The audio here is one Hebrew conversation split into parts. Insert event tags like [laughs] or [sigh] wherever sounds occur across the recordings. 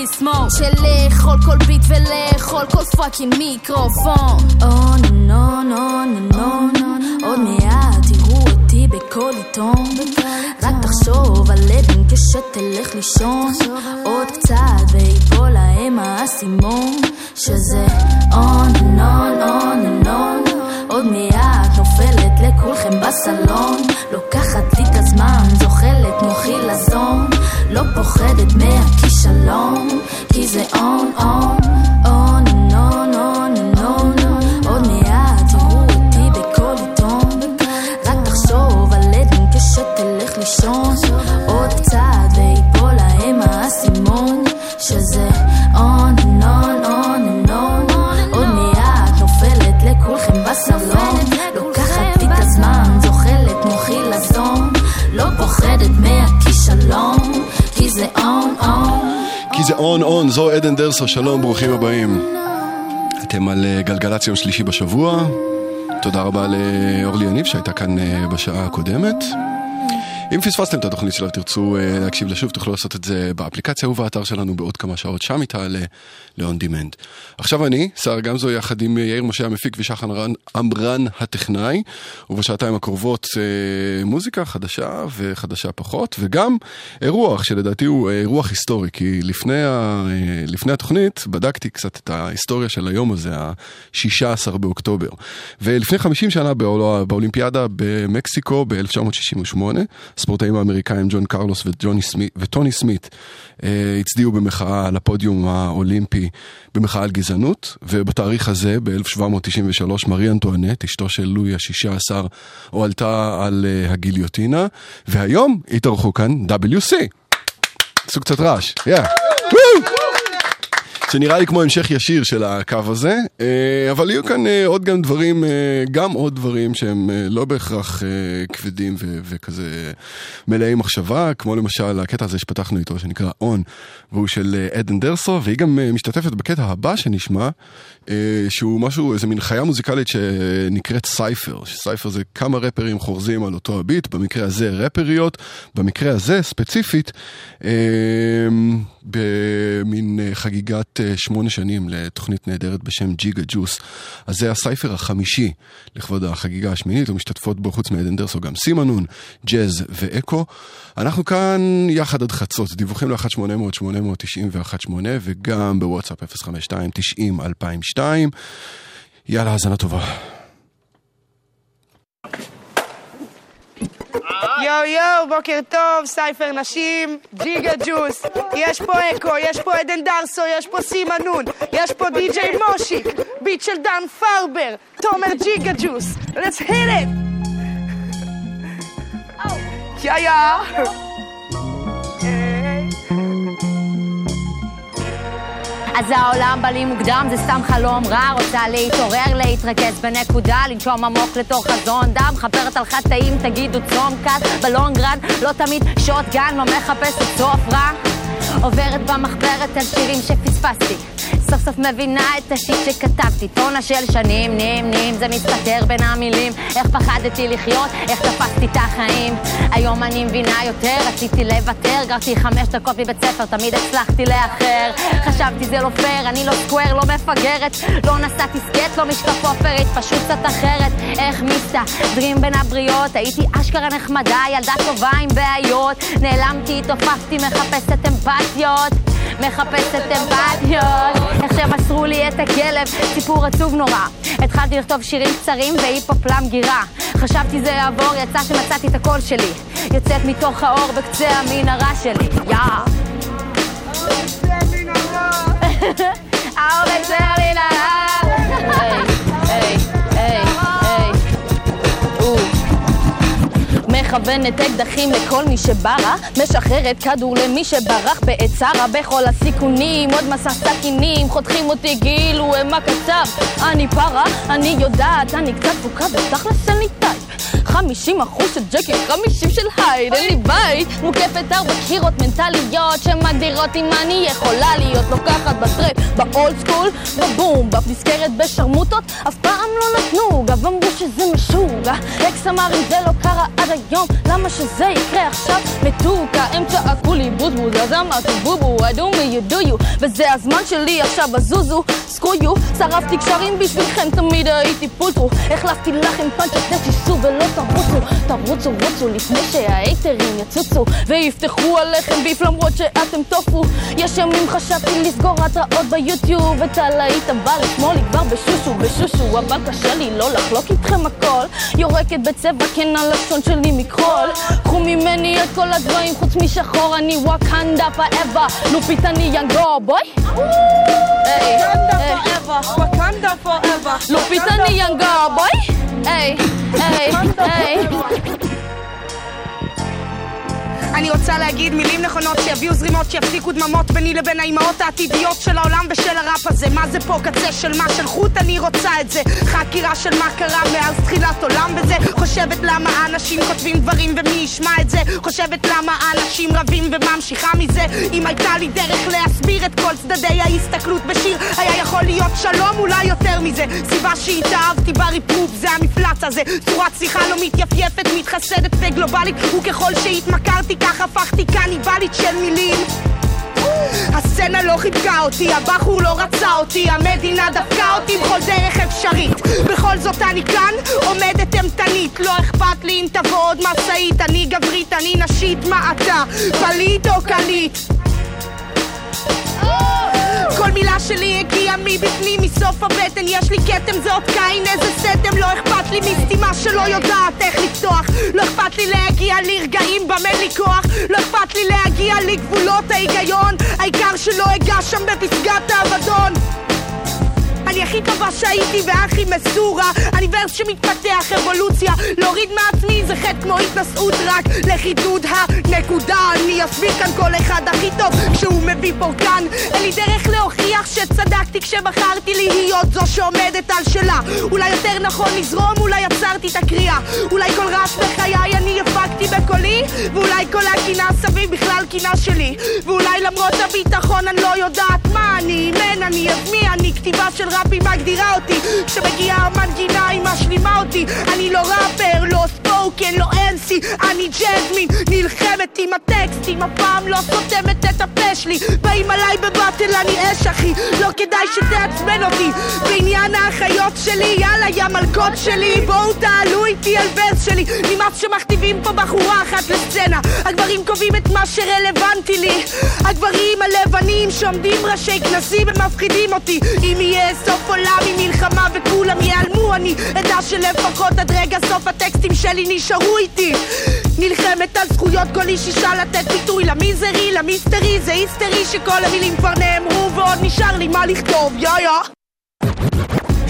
ישר ל beat סמוק של לאכול כל beat ולאכול כל fucking מיקרופון. או נו נו נו נו עוד מעט תראו אותי בכל עיתון. רק תחשוב על עדן כשתלך לישון זו עדן דרסו, שלום, ברוכים הבאים. אתם על אה, גלגלצ יום שלישי בשבוע. תודה רבה לאורלי יניב שהייתה כאן אה, בשעה הקודמת. אם פספסתם את התוכנית שלה ותרצו אה, להקשיב לה שוב, תוכלו לעשות את זה באפליקציה ובאתר שלנו בעוד כמה שעות, שם היא תעלה ל-on demand. עכשיו אני, סער גמזו, יחד עם יאיר משה המפיק ושחן רן- עמרן הטכנאי, ובשעתיים הקרובות אה, מוזיקה חדשה וחדשה פחות, וגם אירוח שלדעתי הוא אה, אירוח היסטורי, כי לפני, ה, אה, לפני התוכנית בדקתי קצת את ההיסטוריה של היום הזה, ה-16 באוקטובר. ולפני 50 שנה באול- באולימפיאדה במקסיקו ב-1968, הספורטאים האמריקאים ג'ון קרלוס סמית, וטוני סמית אה, הצדיעו במחאה על הפודיום האולימפי במחאה על גזענות, ובתאריך הזה, ב-1793, מרי אנטואנט, אשתו של לואי ה-16, הועלתה על אה, הגיליוטינה, והיום התארחו כאן WC. עשו קצת רעש, yeah. שנראה לי כמו המשך ישיר של הקו הזה, אה, אבל יהיו כאן אה, עוד גם דברים, אה, גם עוד דברים שהם לא בהכרח כבדים ו- וכזה מלאי מחשבה, כמו למשל הקטע הזה שפתחנו איתו שנקרא און, והוא של עדן דרסו, והיא גם משתתפת בקטע הבא שנשמע, שהוא משהו, איזה מין חיה מוזיקלית שנקראת סייפר, שסייפר זה כמה רפרים חורזים על אותו הביט, במקרה הזה רפריות, במקרה הזה ספציפית, במין אה, חגיגת אה, שמונה שנים לתוכנית נהדרת בשם ג'יגה ג'וס. אז זה הסייפר החמישי לכבוד החגיגה השמינית, ומשתתפות בו חוץ מעדן דרסו גם סימנון, ג'אז ואקו. אנחנו כאן יחד עד חצות, דיווחים ל-1-800-890-1-8 וגם בוואטסאפ 052-90-2002. יאללה, האזנה טובה. יואו יואו, בוקר טוב, סייפר נשים, ג'יגה ג'וס. יש פה אקו, יש פה עדן דרסו, יש פה סימה נון, יש פה די.ג'יי מושיק, ביט של דן פרבר, תומר ג'יגה ג'וס. let's hit it! יא יא! אז העולם בא לי מוקדם, זה סתם חלום רע, רוצה להתעורר, להתרכז בנקודה, לנשום עמוק לתוך חזון דם, חפרת על חטאים, תגידו צום קאט, בלונגרן, לא תמיד שוט גן, מה מחפש את סוף רע? עוברת במחברת על שירים שפספסתי. סוף סוף מבינה את השיט שכתבתי. טונה של שנים, נים, נים, זה מסתתר בין המילים. איך פחדתי לחיות, איך תפסתי את החיים. היום אני מבינה יותר, רציתי לוותר. גרתי חמש דקות מבית ספר, תמיד הצלחתי לאחר. חשבתי זה לא פייר, אני לא סקוואר, לא מפגרת. לא נסעתי סקט, לא משקף אופרית, פשוט קצת אחרת. איך מסתדרים בין הבריות? הייתי אשכרה נחמדה, ילדה טובה עם בעיות. נעלמתי, תופפתי, מחפשת אמפתיות. מחפשת אמפתיות איך שמסרו לי את הכלב, סיפור עצוב נורא. התחלתי לכתוב שירים קצרים והיפ-הופלם גירה. חשבתי זה יעבור, יצא שמצאתי את הקול שלי. יוצאת מתוך האור בקצה המנהרה שלי, יא! [laughs] האור בקצה המנהרה מכוונת אקדחים לכל מי שברה, משחררת כדור למי שברח בעת צרה בכל הסיכונים, עוד מסע סכינים, חותכים אותי כאילו הם הקצב. אני פרה, אני יודעת, אני קצת תפוקה בתכלס אני טייפ. חמישים אחוז של ג'קי, חמישים של הייד, אין לי בית. מוקפת ארבע קירות מנטליות שמגדירות אם אני יכולה להיות לוקחת בטרק, באולד סקול, בבום, בפ נזכרת בשרמוטות, אף פעם לא נתנו, גם אמרו שזה משוגע, אקס אמר אם זה לא קרה עד היום, למה שזה יקרה עכשיו? מתוקה, הם צעקו לי בוזבוז, אז אמרתי בובו, I do me you do you, וזה הזמן שלי עכשיו, אז זוזו, סקרו יו, שרפתי קשרים בשבילכם, תמיד הייתי פולטרו, החלפתי לכם פאנצ'ה, תשיסו ולא תרוצו, תרוצו, רוצו, לפני שההייטרים יצוצו, ויפתחו עליכם ביף למרות שאתם טופו. יש ימים חשבתי לסגור התראות ביוטיוב, את הלהיט הבא לשמאל לי כבר בשושו, בשושו, אבל קשה לי לא לחלוק איתכם הכל. יורקת בצבע כן הלשון שלי מכחול. קחו ממני את כל הדברים חוץ משחור, אני וואקנדה פאבה, לופית אני יאנגו בוי. וואקנדה פואבה, וואקנדה פואבה. לופית אני יאנגו בוי. היי, היי, היי. אני רוצה להגיד מילים נכונות שיביאו זרימות שיפסיקו דממות ביני לבין האימהות העתידיות של העולם ושל הראפ הזה. מה זה פה קצה של מה של חוט? אני רוצה את זה. חקירה של מה קרה מאז תחילת עולם בזה חושבת למה אנשים כותבים דברים ומי ישמע את זה. חושבת למה אנשים רבים וממשיכה מזה. אם הייתה לי דרך להסביר את כל צדדי ההסתכלות בשיר היה יכול להיות שלום אולי יותר מזה. סיבה שהתאהבתי בריפרופ זה המפלץ הזה. צורת שיחה לא מתייפייפת מתחסדת וגלובלית. וככל שהתמכרתי כך הפכתי קניבלית של מילים הסצנה לא חיבקה אותי, הבחור לא רצה אותי, המדינה דפקה אותי בכל דרך אפשרית. בכל זאת אני כאן, עומדת אימתנית, לא אכפת לי אם תבוא עוד משאית, אני גברית, אני נשית, מה אתה? פליט או קליט? כל מילה שלי הגיעה מבפנים, מסוף הבטן. יש לי כתם, זה עוד קין, איזה סתם לא אכפת לי. מסתימה שלא יודעת איך לפתוח. לא אכפת לי להגיע לרגעים במה לי כוח. לא אכפת לי להגיע לגבולות ההיגיון. העיקר שלא אגע שם בפסגת האבדון אני הכי טובה שהייתי והכי מסורה. אני ורס שמתפתח אבולוציה להוריד מעצמי זה חטא כמו התנשאות רק לחידוד הנקודה. אני אסביר כאן כל אחד הכי טוב כשהוא מביא פורקן אין לי דרך להוכיח שצדקתי כשבחרתי להיות זו שעומדת על שלה. אולי יותר נכון לזרום אולי עצרתי את הקריאה. אולי כל רעש בחיי אני הפקתי בקולי ואולי כל הקינה סביב בכלל קינה שלי. ואולי למרות הביטחון אני לא יודעת מה אני מן אני אז מי אני כתיבה של ראפים מגדירה אותי כשמגיעה המנגינה היא משלימה אותי. אני לא ראפר, לא ספוקן, לא אנסי אני ג'זמין, נלחמת עם הטקסטים הפעם לא סותמת את הפה שלי. באים עליי בבטל אני אש אחי. לא כדאי שתעצבן אותי. בעניין האחיות שלי יאללה יא מלכות שלי. בואו תעלו איתי על ורס שלי. נמאס שמכתיבים פה בחורה אחת לסצנה. הגברים קובעים את מה שרלוונטי לי. הגברים הלבנים שעומדים ראשי כנסים הם מפחידים אותי. אם יהיה סוף עולם עם מלחמה וכולם ייעלמו. אני אדע שלפחות עד רגע סוף הטקסטים שלי נשארו איתי. נלחמת על זכויות כל איש אישה לתת ביטוי. למיזרי, למיסטרי זה היסטרי שכל המילים כבר נאמרו ועוד נשאר לי מה לכתוב. יא יא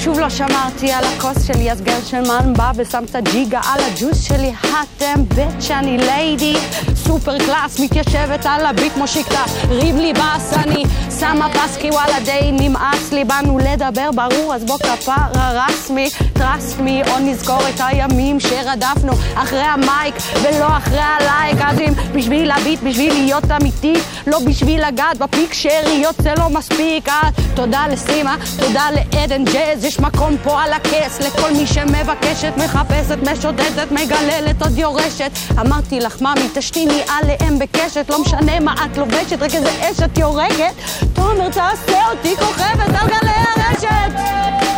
שוב לא שמרתי על הכוס שלי, אז גרשלמן בא ושם את הג'יגה על הג'וס שלי. אתם בית שאני ליידי, סופר קלאס, מתיישבת על הביט כמו שיקטה, ריב לי בס, אני שמה פסקי וואלה די נמאס לי, באנו לדבר ברור, אז בוא כפרה רסמי, טראסט מי, או נזכור את הימים שרדפנו אחרי המייק ולא אחרי הלייק, אז אם בשביל הביט, בשביל להיות אמיתי, לא בשביל לגעת בפיק שאריות זה לא מספיק, אז תודה לסימה, תודה לעדן ג'אז, יש מקום פה על הכס לכל מי שמבקשת, מחפשת, משודדת, מגללת, עוד יורשת. אמרתי לך, ממי, תשתיני עליהם בקשת, לא משנה מה את לובשת, רק איזה אש את יורקת. תומר, תעשה אותי כוכבת על גלי הרשת!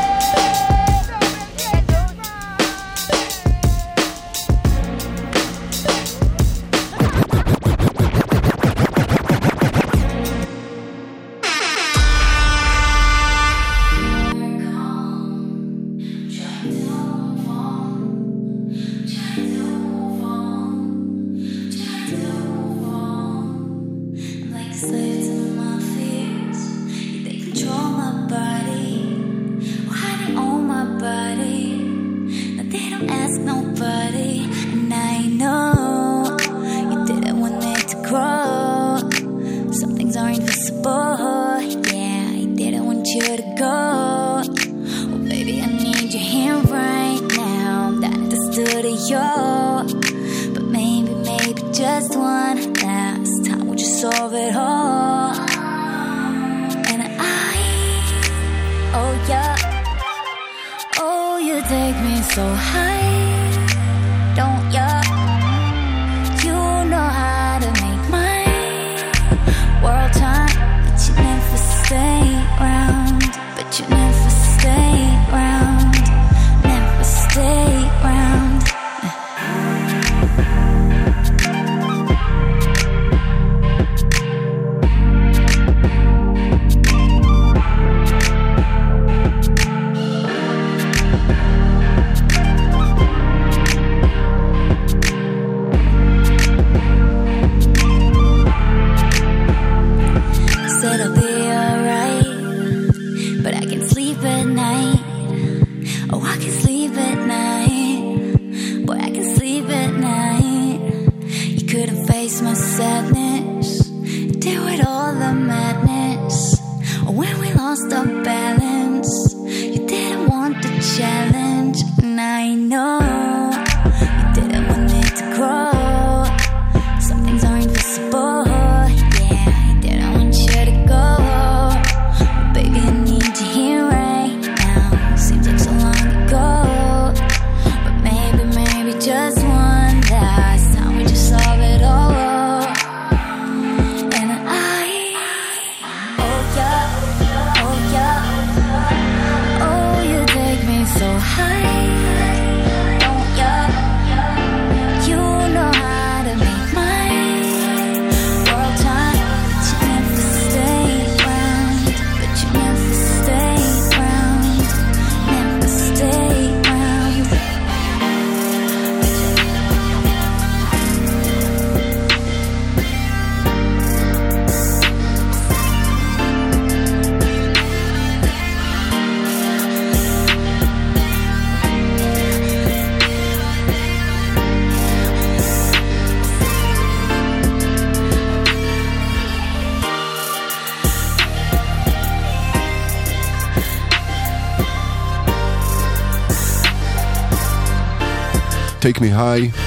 Take Me High,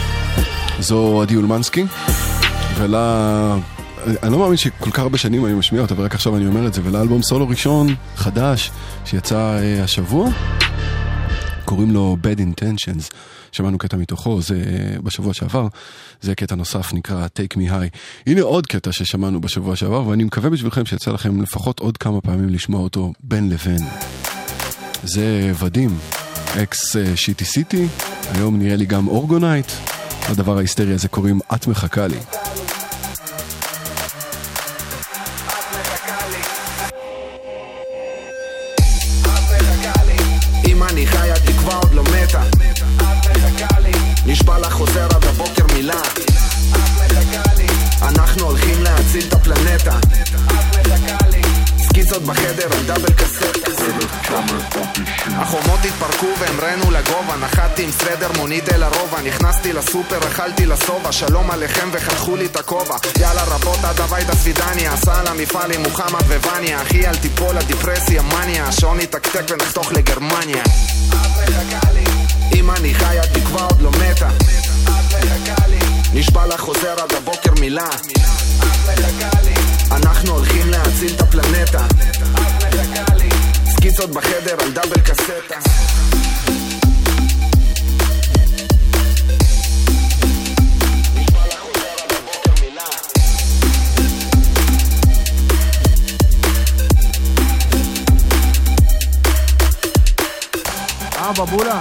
זו עדי אולמנסקי, ולה... אני לא מאמין שכל כך הרבה שנים אני משמיע אותה, ורק עכשיו אני אומר את זה, ולאלבום סולו ראשון, חדש, שיצא uh, השבוע, קוראים לו Bad Intentions. שמענו קטע מתוכו, זה בשבוע שעבר, זה קטע נוסף נקרא Take Me High. הנה עוד קטע ששמענו בשבוע שעבר, ואני מקווה בשבילכם שיצא לכם לפחות עוד כמה פעמים לשמוע אותו בין לבין. זה ודים, אקס שיטי סיטי, היום נראה לי גם אורגונייט. לדבר ההיסטרי הזה קוראים את מחכה לי. סוודר מונית אל הרובע נכנסתי לסופר, אכלתי לשובע שלום עליכם וחתכו לי את הכובע. יאללה רבות עד הביתה סבידניה על המפעל עם מוחמד ווניה אחי אל תיפול הדיפרסיה מניה. השעון יתקתק ונחתוך לגרמניה. אם אני חי התקווה עוד לא מתה. נשבע לך חוזר עד הבוקר מילה. אנחנו הולכים להציל את הפלנטה. סקיצות בחדר על דאבל קסטה אה, בבולה.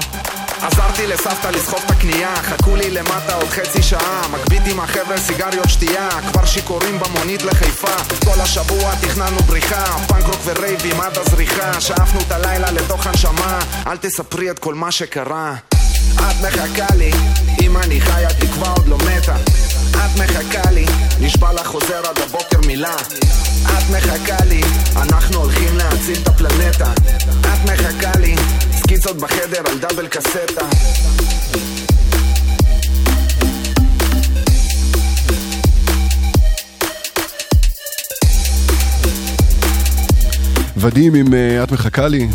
עזרתי לסבתא לסחוב את הקנייה, חכו לי למטה עוד חצי שעה, מגבית עם החבר'ה סיגריות שתייה, כבר שיכורים במונית לחיפה, כל השבוע תכננו בריחה, פאנק רוק ורייבים עד הזריחה, שאפנו את הלילה לתוך הנשמה, אל תספרי את כל מה שקרה. את מחכה לי, אם אני חי התקווה עוד לא מתה. את מחכה לי, נשבע לך חוזר עד הבוקר מילה. את מחכה לי, אנחנו הולכים להציל את הפלנטה. את מחכה לי, סקיצות בחדר על דאבל קסטה. ודים עם אה, את מחכה לי.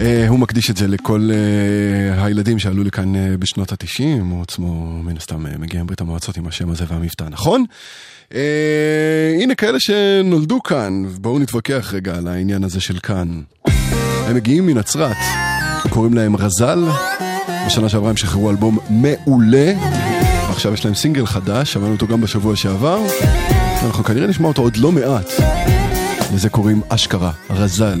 אה, הוא מקדיש את זה לכל אה, הילדים שעלו לכאן אה, בשנות התשעים, הוא עצמו מן הסתם אה, מגיע מברית המועצות עם השם הזה והמבטא, נכון? אה, הנה כאלה שנולדו כאן, בואו נתווכח רגע על העניין הזה של כאן. הם מגיעים מנצרת, קוראים להם רזל, בשנה שעברה הם שחררו אלבום מעולה, ועכשיו יש להם סינגל חדש, שמענו אותו גם בשבוע שעבר, אנחנו כנראה נשמע אותו עוד לא מעט. לזה קוראים אשכרה, רזל.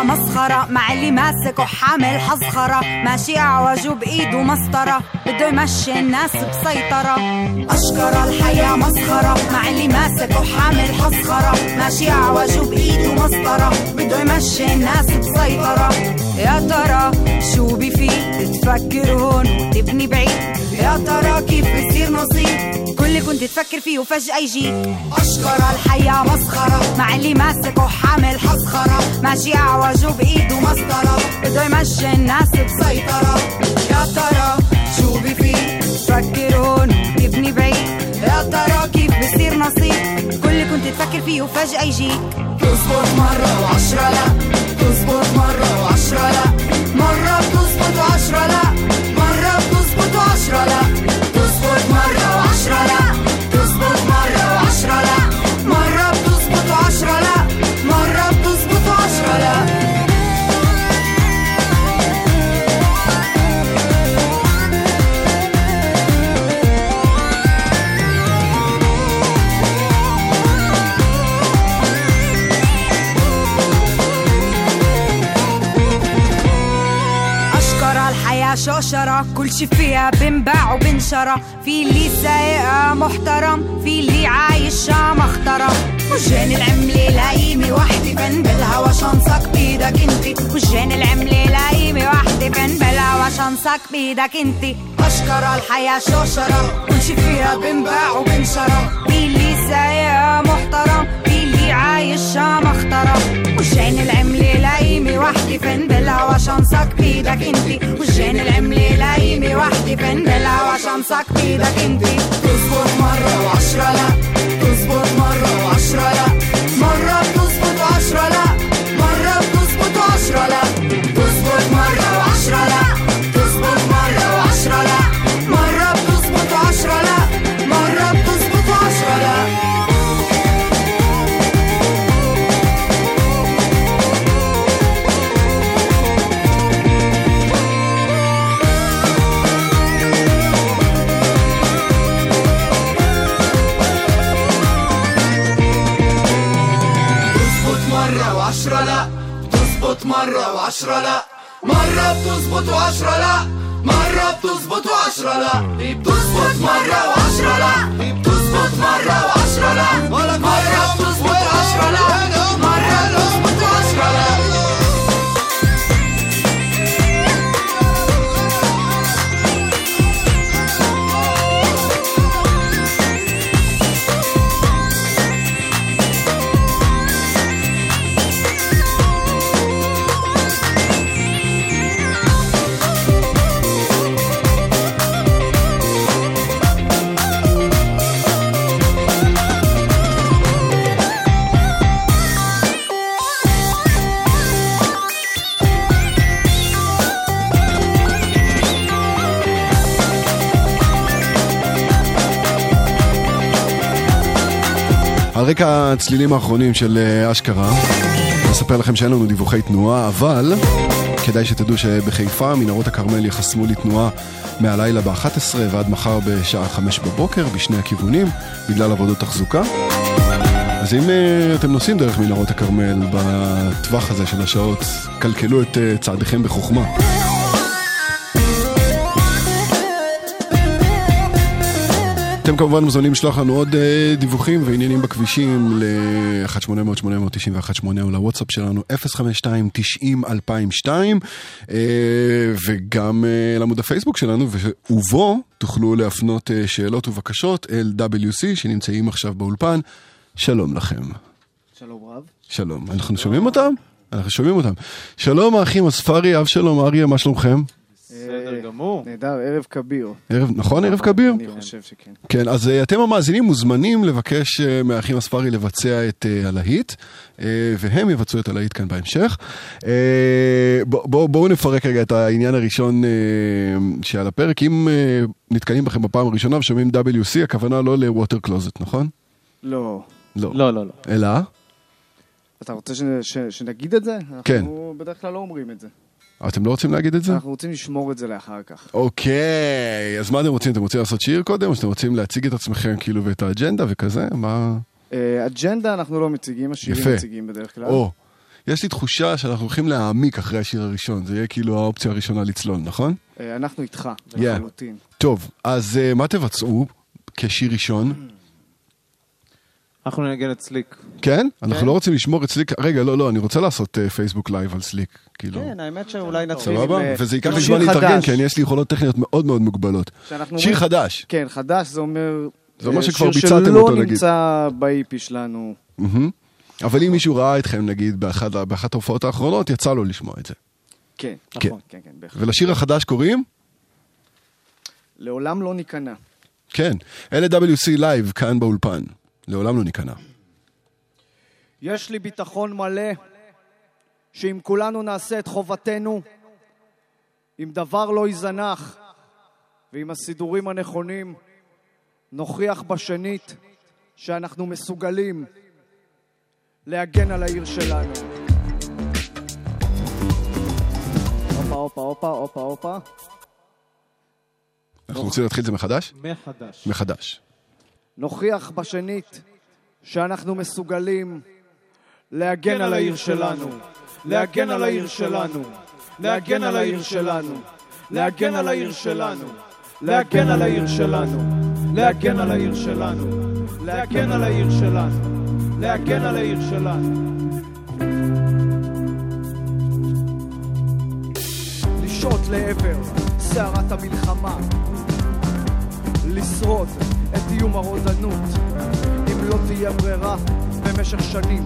الحياة مسخرة مع اللي ماسك وحامل حزخرة ماشي أعوج بإيده مسطرة بده يمشي الناس بسيطرة. أشكر الحياة مسخرة مع اللي ماسك وحامل حزخرة ماشي أعوج بإيده مسطرة بده يمشي الناس بسيطرة. يا ترى شو بفيد؟ تفكر هون وتبني بعيد. يا ترى كيف بصير نصيب؟ كل اللي كنت تفكر فيه وفجأة يجيك أشكر الحياة مسخرة مع اللي ماسك وحامل حزخرة ماشي أعوج بإيده مسطرة. بده يمشي الناس بسيطرة. يا ترى شو بفيد تفكر هون وتبني بعيد. يا ترى كيف بصير نصيب؟ كل اللي كنت تفكر فيه وفجأة يجيك تزبط مرة وعشرة لا. تزبط شوشرة كل شي فيها بنباع وبنشرى. في اللي سايقها محترم في اللي عايشها مخترم وجان العملة لايمة وحدة فن بالهوا شنصك بيدك انت. وجان العملة لايمة وحدة فن بالهوا شنصك بيدك انت. أشكر الحياة شوشرة كل شي فيها بنباع وبنشرى. في اللي سايقها محترم في اللي عايشها مخترم وجان العملة لايمة وحدة وحدي فين بلع وشمسك بيدك انتي وجين العملة لايمي وحدي فين بلع وشمسك بيدك انتي تزبط مرة وعشرة لا. تزبط مرة وعشرة لا. مرة بتزبط وعشرة لا. مرة وعشرة لا مرة بتزبط وعشرة لا مرة بتزبط وعشرة لا بتزبط مرة وعشرة لا بتزبط مرة وعشرة لا مرة بتزبط وعشرة لا مرة بتزبط وعشرة لا רקע הצלילים האחרונים של אה, אשכרה, אספר לכם שאין לנו דיווחי תנועה, אבל כדאי שתדעו שבחיפה מנהרות הכרמל יחסמו לי תנועה מהלילה ב-11 ועד מחר בשעה 5 בבוקר בשני הכיוונים, בגלל עבודות תחזוקה. אז אם uh, אתם נוסעים דרך מנהרות הכרמל בטווח הזה של השעות, קלקלו את uh, צעדיכם בחוכמה. אתם כמובן מוזמנים לשלוח לנו עוד uh, דיווחים ועניינים בכבישים ל-1-800-891-8 או לוואטסאפ שלנו 052-90-2002 uh, וגם uh, לעמוד הפייסבוק שלנו ובו תוכלו להפנות שאלות ובקשות אל WC שנמצאים עכשיו באולפן. שלום לכם. שלום רב. שלום. אנחנו שומעים אותם? אנחנו שומעים אותם. שלום האחים אספרי, אב שלום אריה, מה שלומכם? בסדר גמור. נהדר, ערב כביר. ערב, נכון, ערב כביר? אני חושב שכן. כן, אז uh, אתם המאזינים מוזמנים לבקש uh, מהאחים אספרי לבצע את הלהיט, והם יבצעו את הלהיט כאן בהמשך. בואו בוא, בוא נפרק רגע את העניין הראשון שעל הפרק. אם נתקלים בכם בפעם הראשונה ושומעים WC, הכוונה לא לווטר קלוזט, נכון? לא. לא. לא, לא, לא. אלא? אתה רוצה שנגיד את זה? כן. אנחנו בדרך כלל לא אומרים את זה. אתם לא רוצים להגיד את זה? אנחנו רוצים לשמור את זה לאחר כך. אוקיי, אז מה אתם רוצים? אתם רוצים לעשות שיר קודם, או שאתם רוצים להציג את עצמכם כאילו ואת האג'נדה וכזה? מה... אה, אג'נדה אנחנו לא מציגים, השירים יפה. מציגים בדרך כלל. או, יש לי תחושה שאנחנו הולכים להעמיק אחרי השיר הראשון, זה יהיה כאילו האופציה הראשונה לצלול, נכון? אה, אנחנו איתך, Yeah. לחלוטין. טוב, אז אה, מה תבצעו כשיר ראשון? [clears throat] אנחנו ננגן את סליק. כן? אנחנו כן. לא רוצים לשמור את סליק, רגע, לא, לא, אני רוצה לעשות אה, פייסבוק live על סליק, כאילו. כן, האמת שאולי נתחיל עם... סבבה? אה, וזה ייקח לי שיר זמן להתארגן. כי אני יש לי יכולות טכניות מאוד מאוד מוגבלות. שיר חדש. כן, חדש זה אומר... זה אומר אה, שכבר שיר ביצעתם שלא אותו, נגיד. נמצא ב-EP שלנו. מהמם. אבל אם מישהו ראה אתכם, נגיד, באחת ההופעות האחרונות, יצא לו לשמוע את זה. כן, כן. נכון, כן, כן, בהחלט. ולשיר החדש קוראים? לעולם לא ניכנע. כן, אלה WC live כאן באולפן. לעולם לא ניכנע. יש לי ביטחון מלא שאם כולנו נעשה את חובתנו, אם דבר לא ייזנח ועם הסידורים הנכונים, נוכיח בשנית שאנחנו מסוגלים להגן על העיר שלנו. הופה, הופה, הופה, הופה, הופה. אנחנו רוצים להתחיל את זה מחדש? מחדש. מחדש. נוכיח בשנית שאנחנו מסוגלים להגן על העיר שלנו, להגן על העיר שלנו, להגן על העיר שלנו, להגן על העיר שלנו, להגן על העיר שלנו, להגן על העיר שלנו, להגן על העיר שלנו, להגן על העיר שלנו. לשהות לעבר סערת המלחמה, לשרוד את איום הרודנות, אם לא תהיה ברירה במשך שנים,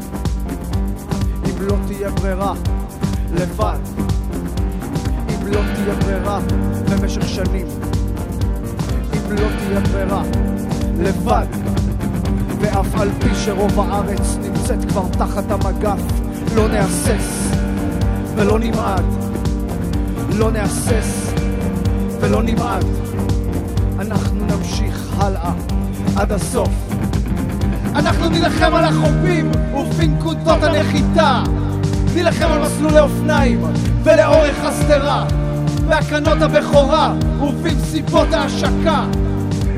אם לא תהיה ברירה לבד, אם לא תהיה ברירה במשך שנים, אם לא תהיה ברירה לבד, ואף על פי שרוב הארץ נמצאת כבר תחת המגף, לא נהסס ולא נמעד, לא נהסס ולא נמעד. אנחנו נמשיך הלאה עד הסוף. אנחנו נילחם על החופים ובנקודות הנחיתה. נילחם על מסלולי אופניים ולאורך השדרה. בהקרנות הבכורה ובמסיבות ההשקה.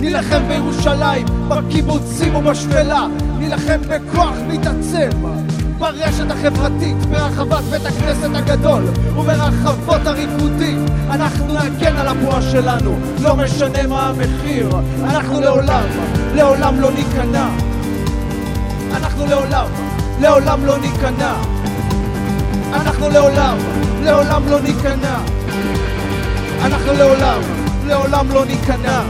נילחם בירושלים, בקיבוצים ובשפלה. נילחם בכוח מתעצם. ברשת החברתית, ברחבת בית הכנסת הגדול וברחבות הריקודים אנחנו נגן על הבועה שלנו, לא משנה מה המחיר. אנחנו לעולם, לעולם לא ניכנע. אנחנו לעולם, לעולם לא ניכנע. אנחנו לעולם, לעולם לא ניכנע. אנחנו לעולם, לעולם לא ניכנע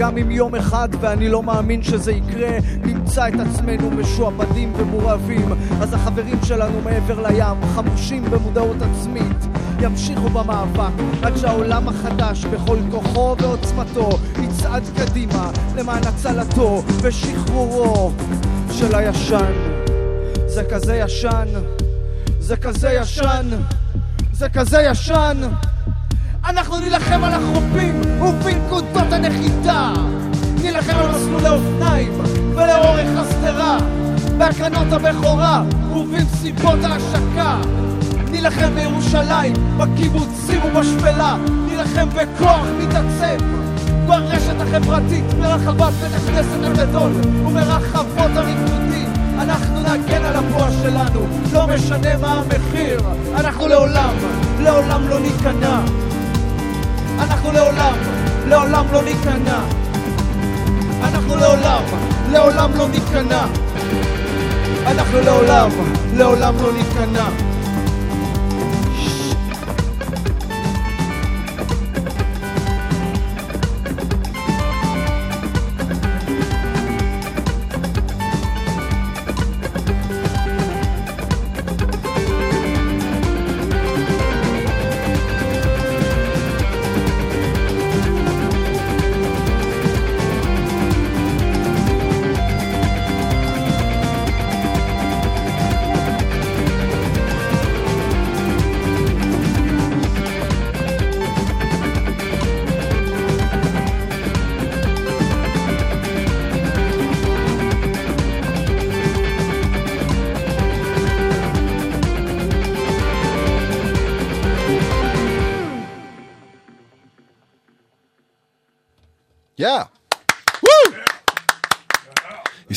וגם אם יום אחד, ואני לא מאמין שזה יקרה, נמצא את עצמנו משועבדים ומורעבים, אז החברים שלנו מעבר לים, חמושים במודעות עצמית, ימשיכו במאבק עד שהעולם החדש בכל כוחו ועוצמתו יצעד קדימה למען הצלתו ושחרורו של הישן. זה כזה ישן, זה כזה ישן, זה כזה ישן. אנחנו נילחם על החופים ובנקודות הנחיתה. נילחם על מסלולי אופניים ולאורך השדרה, בהקרנות הבכורה ובמסיבות ההשקה. נילחם בירושלים, בקיבוצים ובשפלה, נילחם בכוח מתעצם ברשת החברתית, ברחבת בית הכנסת הגדול וברחבות הריקודים. אנחנו נגן על הפועל שלנו, לא משנה מה המחיר. אנחנו לעולם, לעולם לא ניכנע. אנחנו לעולם, לעולם לא ניכנע. אנחנו לעולם, לעולם לא ניכנע. אנחנו לעולם, לעולם לא ניכנע.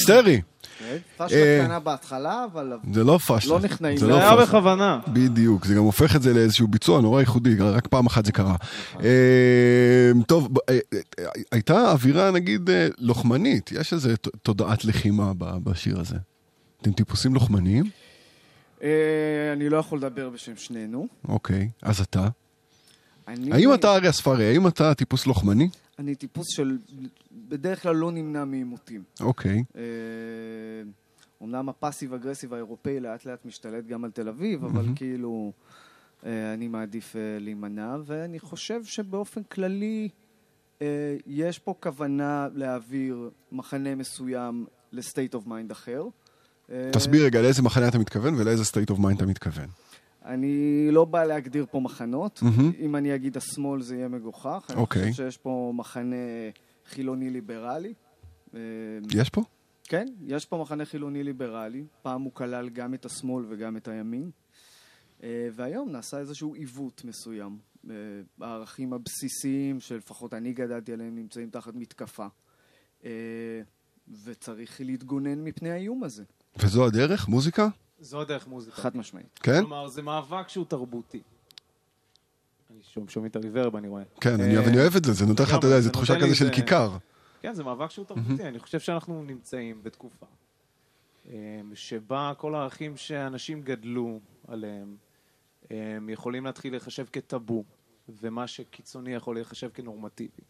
היסטרי. פשלה אה, קטנה בהתחלה, אבל זה לא פשלה. לא נכנעים. זה לא היה. בכוונה. בדיוק, זה גם הופך את זה לאיזשהו ביצוע נורא ייחודי, רק פעם אחת זה קרה. אה, טוב, אה, אה, הייתה אווירה נגיד אה, לוחמנית, יש איזה ת- תודעת לחימה ב- בשיר הזה. אתם טיפוסים לוחמניים? אה, אני לא יכול לדבר בשם שנינו. אוקיי, אז אתה? אני- האם אתה ארי אספרי, האם אתה טיפוס לוחמני? אני טיפוס של... בדרך כלל לא נמנע מעימותים. אוקיי. אה, אומנם ה passive aggressive האירופאי לאט לאט משתלט גם על תל אביב, אבל מהמם. כאילו אה, אני מעדיף אה, להימנע, ואני חושב שבאופן כללי יש פה כוונה להעביר מחנה מסוים ל state of mind אחר. תסביר רגע לאיזה מחנה אתה מתכוון ולאיזה state of mind אתה מתכוון. אני לא בא להגדיר פה מחנות. מהמם. אם אני אגיד השמאל זה יהיה מגוחך. אוקיי. אני חושב שיש פה מחנה חילוני ליברלי. אה, יש פה? כן, יש פה מחנה חילוני ליברלי. פעם הוא כלל גם את השמאל וגם את הימין. אה, והיום נעשה איזשהו עיוות מסוים. אה, הערכים הבסיסיים שלפחות אני גדלתי עליהם נמצאים תחת מתקפה. וצריך להתגונן מפני האיום הזה. וזו הדרך? מוזיקה? זו הדרך מוזיקה. חד משמעית. כן? כלומר, זה מאבק שהוא תרבותי. אני שומע שומע את הריברב, אני רואה. כן, אני אה, אני אוהב את זה, זה נותן לך, אתה יודע, איזו תחושה כזה של כיכר. כן, זה מאבק שהוא תרבותי. אני חושב שאנחנו נמצאים בתקופה אה, שבה כל הערכים שאנשים גדלו עליהם אה, יכולים להתחיל להיחשב כטאבו, ומה שקיצוני יכול להיחשב כנורמטיבי.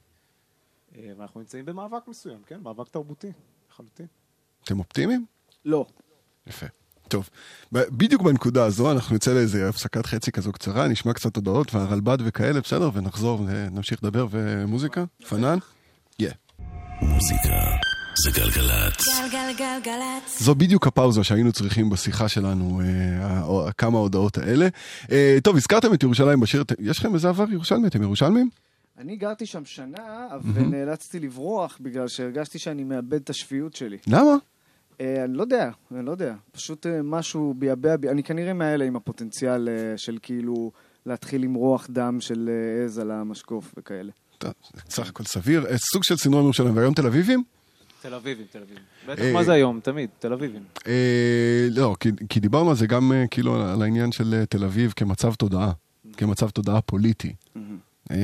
ואנחנו נמצאים במאבק מסוים, כן? מאבק תרבותי, לחלוטין. אתם אופטימיים? לא. יפה. טוב, בדיוק בנקודה הזו אנחנו נצא לאיזה הפסקת חצי כזו קצרה, נשמע קצת הודעות והרלב"ד וכאלה, בסדר? ונחזור ונמשיך לדבר ומוזיקה? פנן? יא. מוזיקה זה גלגלצ. גלגלגלגלצ. זו בדיוק הפאוזה שהיינו צריכים בשיחה שלנו, אה, כמה ההודעות האלה. אה, טוב, הזכרתם את ירושלים בשיר, יש לכם איזה עבר ירושלמי? אתם ירושלמים? אני גרתי שם שנה. ונאלצתי לברוח בגלל שהרגשתי שאני מאבד את השפיות שלי. למה? אה, אני לא יודע, אני לא יודע. פשוט אה, משהו ביאבע בי. אני כנראה מאלה עם הפוטנציאל אה, של כאילו להתחיל למרוח דם של עז על המשקוף וכאלה. סך הכל סביר. סוג של סינדרום ירושלים, והיום תל אביבים? תל אביבים, תל אביבים. בטח, מה זה היום? תמיד, תל אביבים. לא, כי, דיברנו על זה גם כאילו על העניין של תל אביב כמצב תודעה, כמצב תודעה פוליטי. אה,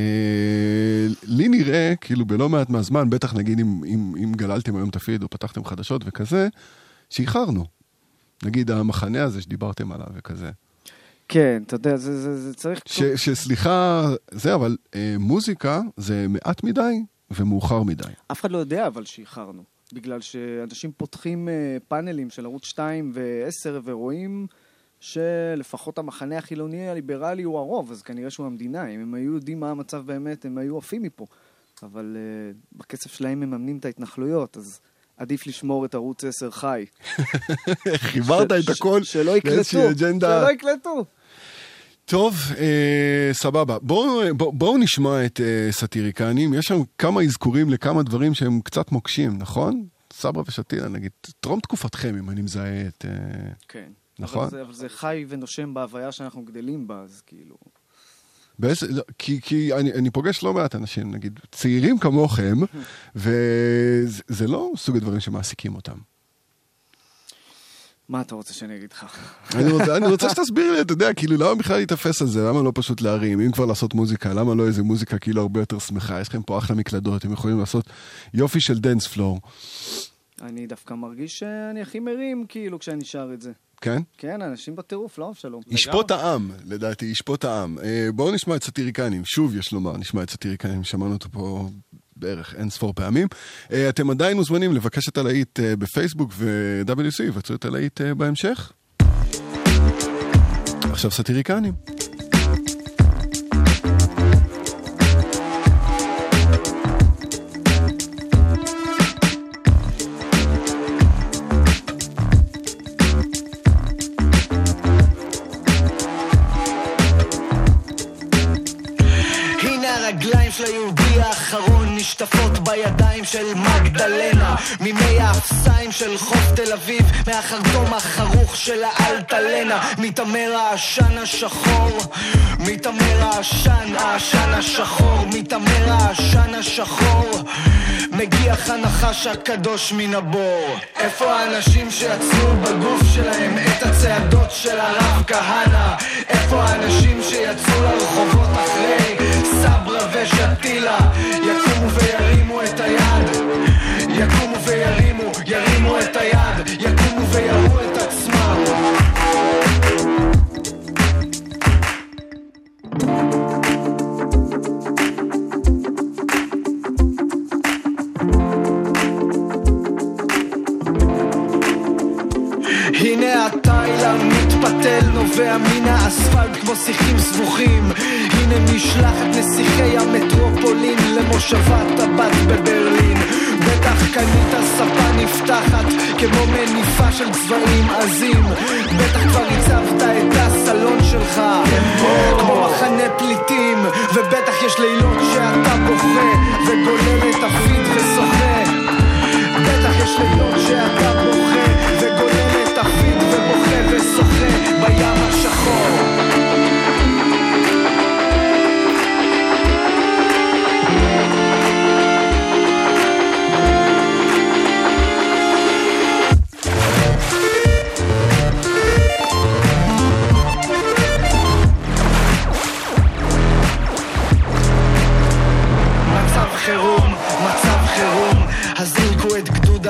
לי נראה, כאילו בלא מעט מהזמן, בטח נגיד אם, אם, אם גללתם היום את הפיד או פתחתם חדשות וכזה, שאיחרנו. נגיד המחנה הזה שדיברתם עליו וכזה. כן, אתה יודע, זה, זה, זה צריך... ש, שסליחה, זה אבל אה, מוזיקה זה מעט מדי ומאוחר מדי. אף אחד לא יודע אבל שאיחרנו. בגלל שאנשים פותחים אה, פאנלים של ערוץ 2 ו-10 ורואים שלפחות המחנה החילוני הליברלי הוא הרוב, אז כנראה שהוא המדינה. אם הם היו יודעים מה המצב באמת, הם היו עפים מפה. אבל uh, בכסף שלהם מממנים את ההתנחלויות, אז עדיף לשמור את ערוץ 10 חי. [laughs] חיברת את הכל שלא יקלטו. שלא יקלטו. טוב, אה, סבבה. בואו בוא, בוא נשמע את אה, סאטיריקנים. יש שם כמה אזכורים לכמה דברים שהם קצת מוקשים, נכון? סברה ושתילה, נגיד, טרום תקופתכם, אם אני מזהה את... אה, כן. נכון? אבל זה, אבל זה חי ונושם בהוויה שאנחנו גדלים בה, אז כאילו... באיזה, לא, כי, כי אני, אני פוגש לא מעט אנשים, נגיד, צעירים כמוכם, [laughs] וזה זה לא סוג הדברים שמעסיקים אותם. מה אתה רוצה שאני אגיד לך? אני רוצה, אני רוצה [laughs] שתסביר לי, אתה יודע, כאילו, למה בכלל להתאפס על זה? למה לא פשוט להרים? אם כבר לעשות מוזיקה, למה לא איזה מוזיקה כאילו הרבה יותר שמחה? יש לכם פה אחלה מקלדות, אתם יכולים לעשות יופי של dance floor. אני דווקא מרגיש שאני הכי מרים, כאילו, כשאני שר את זה. כן? כן, אנשים בטירוף, לא אבשלום. ישפוט העם, לדעתי, ישפוט העם. אה, בואו נשמע את סאטיריקנים, שוב יש לומר, נשמע את סאטיריקנים, שמענו אותו פה בערך אין ספור פעמים. אה, אתם עדיין מוזמנים לבקש את הלהיט אה, בפייסבוק ו-WC, יבצעו את הלהיט בהמשך. עכשיו סאטיריקנים. של היהודי האחרון נשטפות בידיים של מגדלנה ממי האפסיים של חוף תל אביב מהחרטום החרוך של האלטלנה. מתעמר העשן השחור מתעמר העשן, העשן השחור מתעמר העשן השחור. מגיח הנחש הקדוש מן הבור. איפה האנשים שיצרו בגוף שלהם את הצעדות של הרב כהנא? איפה האנשים שיצאו לרחובות אחרי סברה ושתילה? יקומו וירימו את היד. יקומו וירימו, ירימו את היד. יקומו ויראו את עצמם. הנה התיילר מתפתל נובע מן האספלט כמו שיחים סבוכים הנה משלחת נסיכי המטרופולין למושבת הבת בברלין. בטח קנית ספה נפתחת כמו מניפה של צבעים עזים. בטח כבר הצבת את הסלון שלך כמו מחנה פליטים ובטח יש לילות שאתה בוכה וגולל את הפיד ושוחה בטח יש לילות שאתה בוכה וגולל את הפיד ובוכה ושוחה בים השחור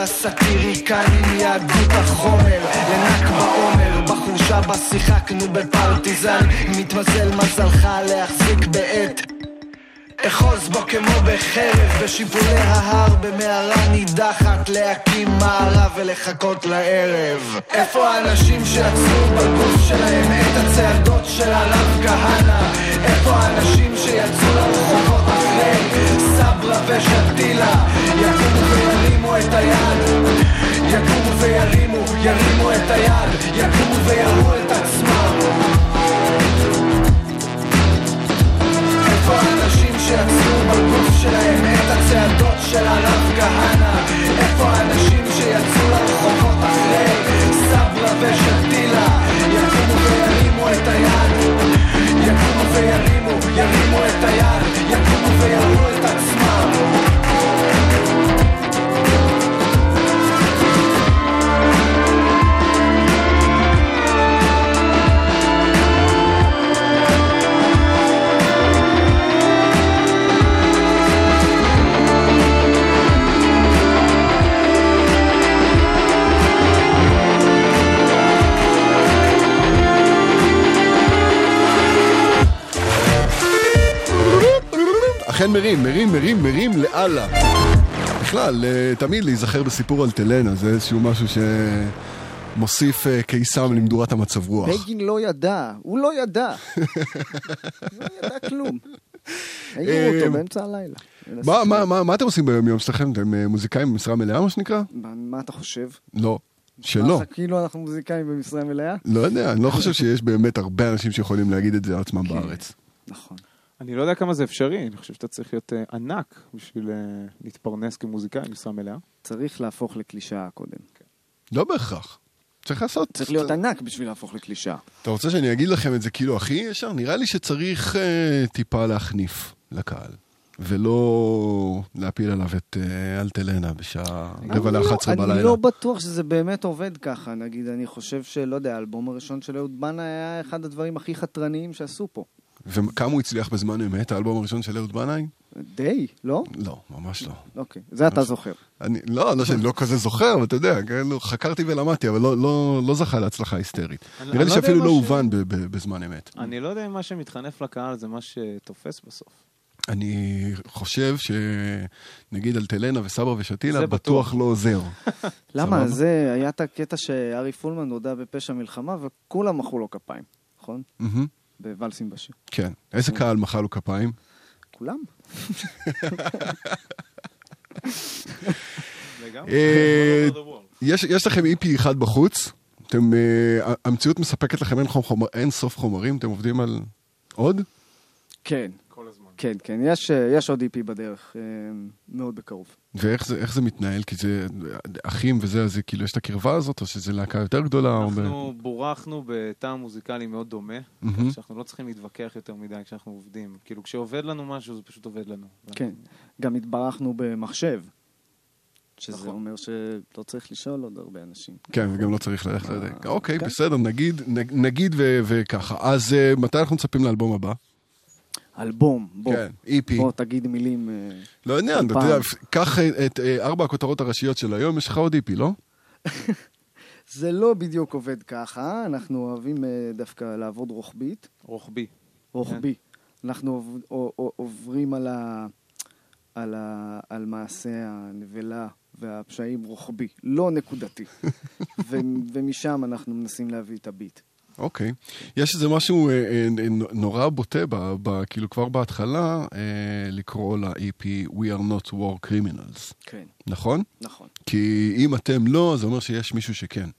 את גדוד הסאטיריקנים יהדות החומר לנכבה עומר בחורשה בה שיחקנו בפרטיזן מתמזל מזלך להחזיק בעת אחוז בו כמו בחרב בשיפולי ההר במערה נידחת להקים מערה ולחכות לערב. איפה האנשים שעצרו בגוף שלהם את הצעדות של הרב כהנא? איפה האנשים שיצאו לרחובות סברה ושתילה יקומו וירימו את היד. יקומו וירימו, ירימו את היד. יקומו ויראו את עצמם. איפה האנשים שיצרו בגוף שלהם את הצעדות של הרב כהנא? איפה האנשים שיצאו לרחובות אחרי סברה ושתילה? יקומו וירימו את היד. יקומו וירימו, ירימו את היד. יקומו ויראו אכן מרים, מרים, מרים, מרים לאללה. בכלל, אה, תמיד להיזכר בסיפור על תלנה, זה איזשהו משהו שמוסיף אה, קיסם למדורת המצב רוח. בגין לא ידע, הוא לא ידע. [laughs] לא ידע כלום. העירו אה, אותו באמצע הלילה. מה- מה- מה- מה אתם עושים ביום יום שלכם? אתם מוזיקאים במשרה מלאה, מה שנקרא? מה- מה אתה חושב? לא. שלא. מה, כאילו אנחנו מוזיקאים במשרה מלאה? לא יודע, אני לא חושב שיש באמת הרבה אנשים שיכולים להגיד את זה על עצמם בארץ. נכון. אני לא יודע כמה זה אפשרי, אני חושב שאתה צריך להיות אה, ענק בשביל אה, להתפרנס כמוזיקאי, משרה מלאה. צריך להפוך לקלישאה קודם. לא בהכרח. צריך לעשות... צריך להיות ענק בשביל להפוך לקלישאה. אתה רוצה שאני אגיד לכם את זה כאילו הכי ישר? נראה לי שצריך אה, טיפה להחניף לקהל. ולא להפיל עליו את אה, אלטלנה בשעה רבע אני לא- ל-11 בלילה. אני לא בטוח שזה באמת עובד ככה, נגיד, אני חושב שלא יודע, האלבום הראשון של אהוד בנה היה אחד הדברים הכי חתרניים שעשו פה. וכמה הוא הצליח בזמן אמת, האלבום הראשון של אהוד בנאי? די, לא? לא, ממש לא. אוקיי, זה אתה זוכר. אני, לא, לא שאני לא כזה זוכר, אבל אתה יודע, כאילו, חקרתי ולמדתי, אבל לא, לא, לא זכה להצלחה היסטרית. אני- נראה לי לא שאפילו לא ש- הובן ב- ב- בזמן אמת. אני לא יודע אם מה שמתחנף לקהל זה מה שתופס בסוף. אני חושב שנגיד אלטלנה וסבא ושתילה בטוח בטוח. לא עוזר. [laughs] למה? סבבה? זה, היה את הקטע שארי פולמן הודה בפשע מלחמה, וכולם מחאו לו כפיים, נכון? בוואלסים בשיר. כן. איזה קהל מחא לו כפיים? כולם. אה, יש יש לכם איפי אחד בחוץ, אתם, אה, המציאות מספקת לכם אין חומר- אין סוף חומרים, אתם עובדים על עוד? כן. כן, כן, יש, אה, יש עוד איפי בדרך, אה, מאוד בקרוב. ואיך זה, איך זה מתנהל? כי זה אחים וזה, אז כאילו יש את הקרבה הזאת, או שזה להקה יותר גדולה? או ב- אנחנו בורחנו בטעם מוזיקלי מאוד דומה, מהמם. כך שאנחנו לא צריכים להתווכח יותר מדי כשאנחנו עובדים. כאילו, כשעובד לנו משהו, זה פשוט עובד לנו. כן, גם התברכנו במחשב, שזה נכון. אומר שלא צריך לשאול עוד הרבה אנשים. כן, וגם לא צריך ללכת לזה. אוקיי, כן. בסדר, נגיד, נג- נגיד ו- וככה. אז אה, מתי אנחנו מצפים לאלבום הבא? אלבום, בוא. כן, איפי. בוא, תגיד מילים. אה, לא כל אתה. יודע, קח אה, את אה, ארבע הכותרות הראשיות של היום, יש לך עוד איפי, לא? [laughs] זה לא בדיוק עובד ככה, אנחנו אוהבים דווקא לעבוד רוחבית. רוחבי. רוחבי. אנחנו עוב- עו- עו- עוברים על, ה, על, ה, על מעשה הנבלה והפשעים רוחבי, לא נקודתי. [laughs] ו, ומשם אנחנו מנסים להביא את הביט. אוקיי. יש איזה משהו אה, אה, נורא בוטה, ב- ב- כאילו כבר בהתחלה, אה, לקרוא ל-EP We are not war criminals. כן. נכון? נכון. כי אם אתם לא, זה אומר שיש מישהו שכן.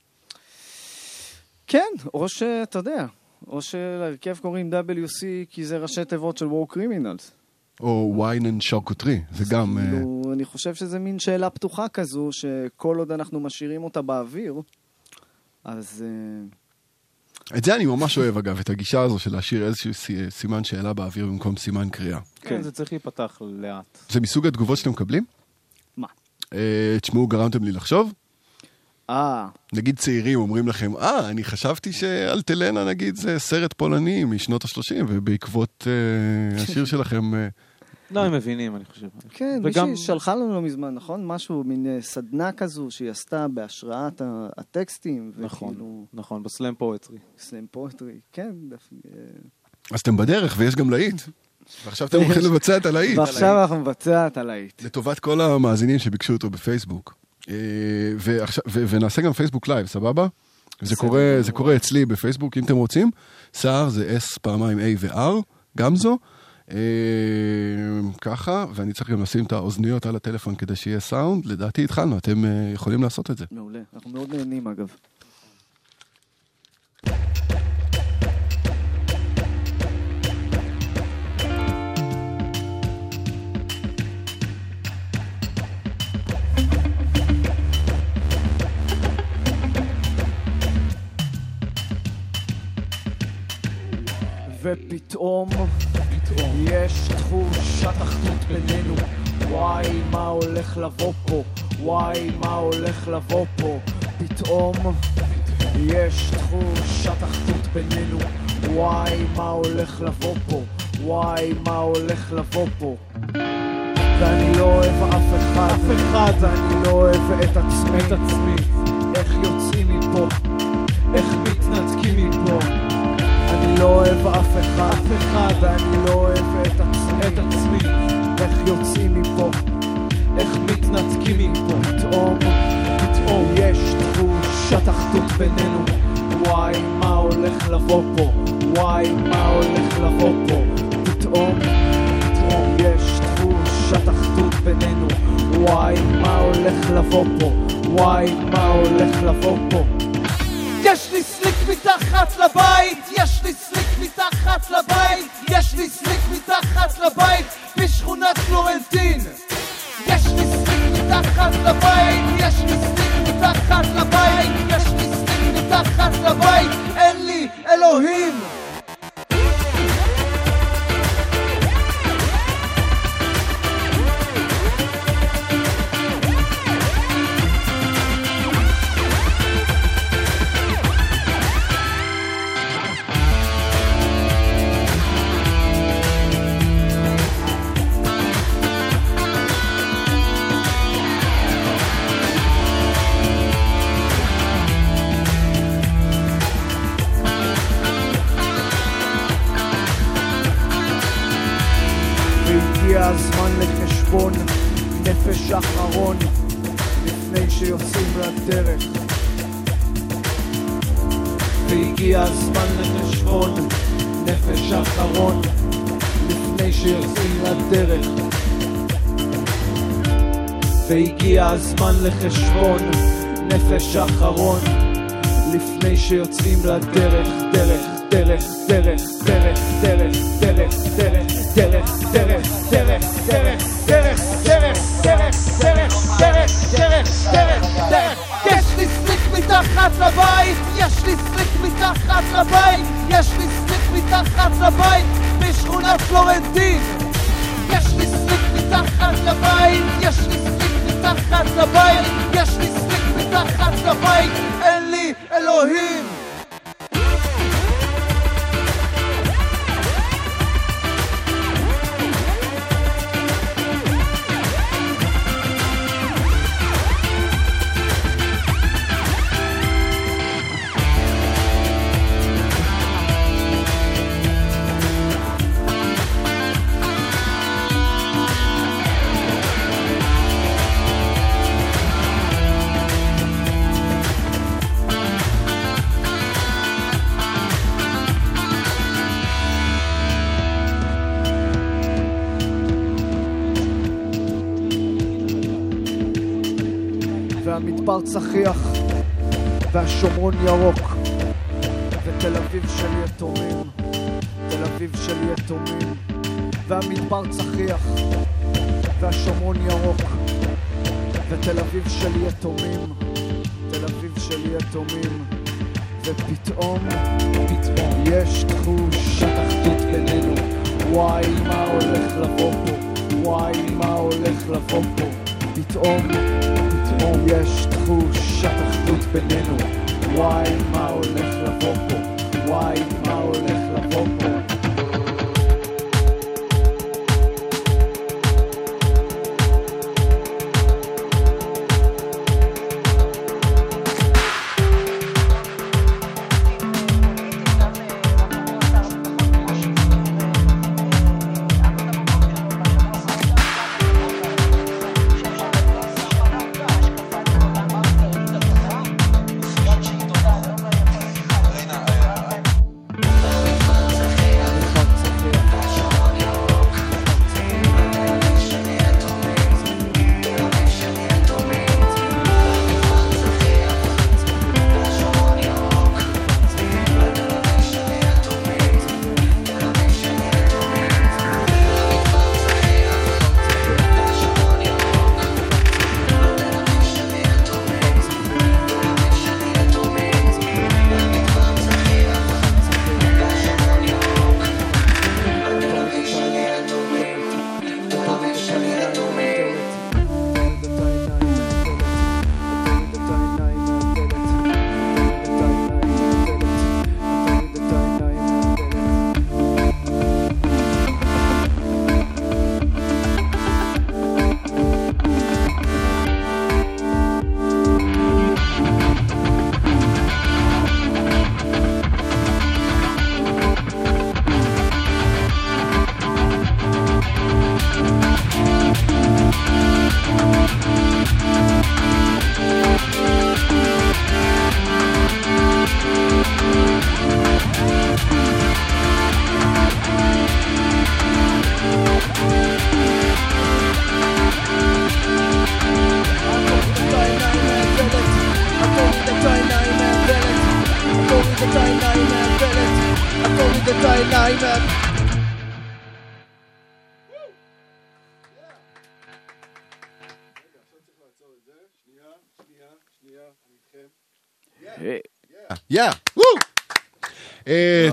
כן, או שאתה יודע, או שלהרכב קוראים WC כי זה ראשי תיבות של War Criminals. או wine and charcuterie, זה גם... אה, כאילו, אני חושב שזה מין שאלה פתוחה כזו, שכל עוד אנחנו משאירים אותה באוויר, אז... אה, את זה אני ממש אוהב, אגב, את הגישה הזו של להשאיר איזשהו סי- סימן שאלה באוויר במקום סימן קריאה. כן, זה צריך להיפתח לאט. זה מסוג התגובות שאתם מקבלים? מה? אה, תשמעו, גרמתם לי לחשוב? אה, נגיד צעירים אומרים לכם, אה, אני חשבתי שאלטלנה, נגיד, זה סרט פולני משנות ה-30, ובעקבות אה, השיר שלכם... לא, הם מבינים, אני חושב. כן, וגם- מישהי שלחה לנו לא מזמן, נכון? משהו, מין אה, סדנה כזו שהיא עשתה בהשראת הטקסטים. נכון, וכאילו, נכון, בסלאם פואטרי. סלאם פואטרי, כן. דף- אה, אז אתם בדרך, ויש גם להיט. ועכשיו אתם הולכים לבצע את הלהיט. ועכשיו אנחנו נבצע את הלהיט. לטובת כל המאזינים שביקשו אותו בפייסבוק. אה, ועכשיו- ו- ונעשה גם פייסבוק live, סבבה? זה קורה. זה קורה אצלי בפייסבוק, אם אתם רוצים. סער זה S פעמיים A ו-R, גם זו. אה, ככה, ואני צריך גם לשים את האוזניות על הטלפון כדי שיהיה סאונד. לדעתי התחלנו, אתם אה, יכולים לעשות את זה. מעולה, אנחנו מאוד נהנים אגב. ופתאום, פתאום, יש תחושת אחדות בינינו. וואי, מה הולך לבוא פה? וואי, מה הולך לבוא פה? פתאום, יש תחושת אחדות בינינו. וואי, מה הולך לבוא פה? וואי, מה הולך לבוא פה? ואני לא אוהב אף אחד, אף אחד, ואני לא אוהב את עצמי, את עצמי. איך יוצאים מפה? איך מתנתקים מפה? לא אוהב אף אחד, אף אחד, ואני לא אוהב את עצמי, את עצמי. איך יוצאים מפה? איך מתנתקים מפה? פתאום, פתאום יש תחושת אחדות בינינו. וואי, מה הולך לבוא פה? וואי, מה הולך לבוא פה? פתאום, פתאום בינינו וואי, מה הולך לבוא פה? וואי, מה הולך לבוא פה? יש לי סליק מתחת לבית, יש לי סליק מתחת לבית, יש לי סליק מתחת לבית, בשכונת פלורנטין. יש לי סליק מתחת לבית, יש לי סליק מתחת לבית, יש לי סליק מתחת לבית, אין לי אלוהים. והגיע הזמן לחשבון נפש אחרון לפני שיוצאים לדרך. והגיע הזמן לחשבון נפש אחרון לפני שיוצאים לדרך. והגיע הזמן לחשבון נפש אחרון לפני שיוצאים לדרך, דרך, דרך, דרך, דרך, דרך, דרך, דרך, דרך, דרך, דרך, דרך, דרך, דרך, דרך, דרך, דרך, דרך, דרך, דרך. יש לי סליק מתחת לבית, יש לי סליק מתחת לבית, יש לי סליק מתחת לבית, בשכונת פלורנטין. יש לי סליק מתחת לבית, יש לי סליק מתחת לבית, יש לי סליק מתחת לבית, אין לי אלוהים. צחיח, והשומרון ירוק, ותל אביב של יתומים, תל אביב של יתומים, והמדבר צחיח, והשומרון ירוק, ותל אביב של יתומים, תל אביב של יתומים, ופתאום, פתאום יש תחושת אחדות בינינו, וואי מה הולך לבוא פה, וואי מה הולך לבוא פה, פתאום, פתאום יש תחושת אחדות בינינו, וואי מה הולך לבוא פה, וואי מה הולך לבוא פה.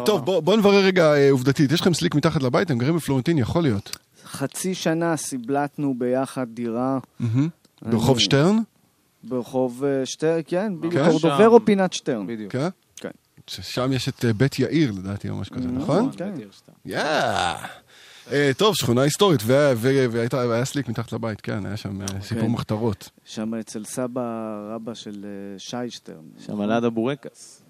טוב, בוא בוא נברר רגע אה, עובדתית. יש לכם סליק מתחת לבית? הם גרים בפלורנטין? יכול להיות. חצי שנה סיבלטנו ביחד דירה. ברחוב שטרן? ברחוב אה, שטרן, כן, בדיוק. כן? קורדוברו פינת שטרן. בדיוק. כן? כן. שם יש את אה, בית יאיר לדעתי או משהו כזה, נכון? כן. יא! אה, טוב, שכונה היסטורית, והיה- סליק מתחת לבית, כן, היה שם אה, סיפור כן. מחתרות. שם אצל סבא רבא של שי שטרן. שם ליד הבורקס.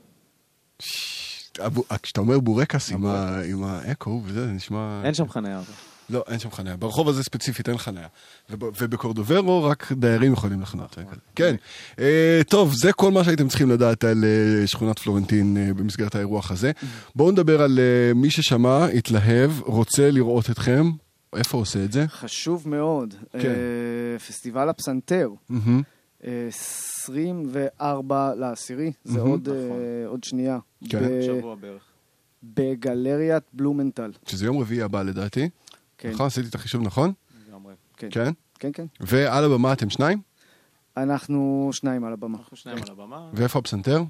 כשאתה אומר בורקס עם ה- עם האקו וזה, זה נשמע... אין שם חניה. לא, אין שם חניה. ברחוב הזה ספציפית אין חניה. וב- ובקורדוברו רק דיירים יכולים לחנות. כן. אה, טוב, זה כל מה שהייתם צריכים לדעת על אה, שכונת פלורנטין אה, במסגרת האירוח הזה. בואו נדבר על אה, מי ששמע, התלהב, רוצה לראות אתכם. איפה הוא עושה את זה? חשוב מאוד. כן. אה, פסטיבל הפסנתר. מהמם. אה, 24 לעשירי, זה. עוד, אה, עוד שנייה. כן. ב- שבוע בערך. בגלריית בלומנטל. שזה יום רביעי הבא לדעתי. כן. נכון? עשיתי את החישוב נכון? לגמרי. כן. כן? כן, כן. ועל הבמה אתם שניים? אנחנו שניים על הבמה. אנחנו שניים על הבמה. ואיפה הפסנתר?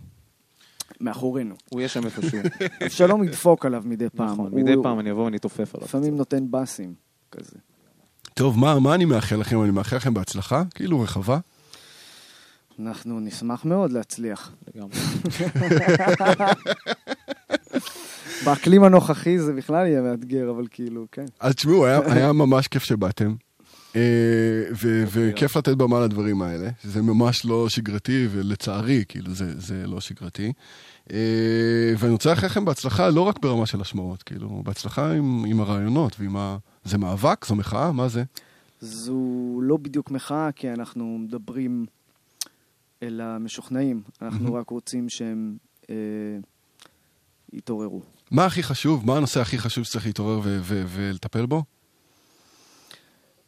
מאחורינו. הוא יהיה שם איפשהו. [laughs] אבשלום ידפוק עליו מדי פעם. נכון, מדי פעם אני אבוא ונתעופף עליו. לפעמים נותן באסים, כזה. טוב, מה, מה אני מאחל לכם? אני מאחל לכם בהצלחה, כאילו רחבה. אנחנו נשמח מאוד להצליח. לגמרי. [laughs] באקלים הנוכחי זה בכלל יהיה מאתגר, אבל כאילו, כן. אז תשמעו, היה, היה ממש כיף שבאתם. אה, ו- וכיף לתת במה לדברים האלה. זה ממש לא שגרתי, ולצערי, כאילו, זה, זה לא שגרתי. אה, ואני רוצה לאחל לכם בהצלחה, לא רק ברמה של השמעות, כאילו, בהצלחה עם, עם הרעיונות ועם ה... זה מאבק? זו מחאה? מה זה? זו לא בדיוק מחאה, כי אנחנו מדברים אל המשוכנעים. אנחנו רק רוצים שהם אה, יתעוררו. מה הכי חשוב? מה הנושא הכי חשוב שצריך להתעורר ולטפל בו?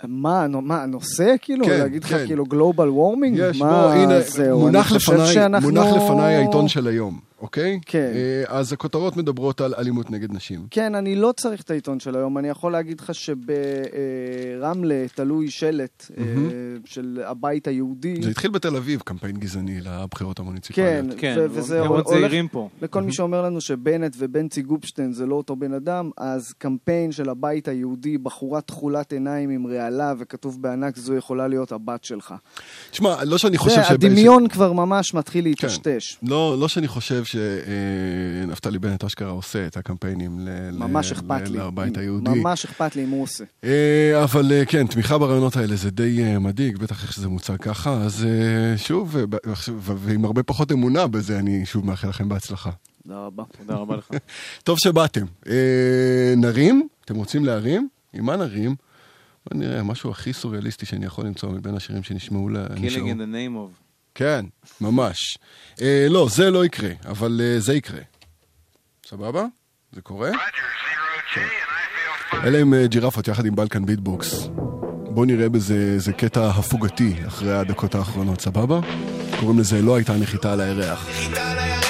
מה, מה, הנושא כאילו? כן, להגיד לך כן. כאילו גלובל וורמינג? יש, מה בוא, הנה, זהו? מונח לפניי, שאנחנו- מונח לפניי העיתון של היום, אוקיי? כן. אה, אז הכותרות מדברות על אלימות נגד נשים. כן, אני לא צריך את העיתון של היום. אני יכול להגיד לך שברמלה תלוי שלט אה, מהמם. של הבית היהודי. זה התחיל בתל אביב, קמפיין גזעני לבחירות המוניציפליות. כן, כן, ו- וזה הולך- זהירים פה. לכל מי שאומר לנו שבנט ובנצי גופשטיין זה לא אותו בן אדם, אז קמפיין של הבית היהודי, בחורה תכולת עיניים עם רעלה, וכתוב בענק, זו יכולה להיות הבת שלך. תשמע, לא שאני חושב ש... הדמיון כבר ממש מתחיל כן. להיטשטש. לא, לא שאני חושב שנפתלי בנט אשכרה עושה את הקמפיינים ממש ל- אכפת ל- לי. לבית היהודי. ממש אכפת לי אם הוא עושה. אה, אבל אה, כן, תמיכה ברעיונות האלה זה די אה, מדאיג, בטח איך שזה מוצג ככה, אז אה, שוב, אה, ועם הרבה פחות אמונה בזה, אני שוב מאחל לכם בהצלחה. תודה רבה. תודה רבה לך. [laughs] טוב שבאתם. אה, נרים? אתם רוצים להרים? עם מה נרים? בוא נראה, משהו הכי סוריאליסטי שאני יכול למצוא מבין השירים שנשמעו. Killing in the name of. כן, ממש. אה, לא, זה לא יקרה, אבל אה, זה יקרה. סבבה? זה קורה? כן. אלה הם אה, ג'ירפות יחד עם בלקן ביטבוקס. בואו נראה בזה איזה קטע הפוגתי אחרי הדקות האחרונות, סבבה? קוראים לזה לא הייתה נחיתה על הירח. נחיתה על הירח,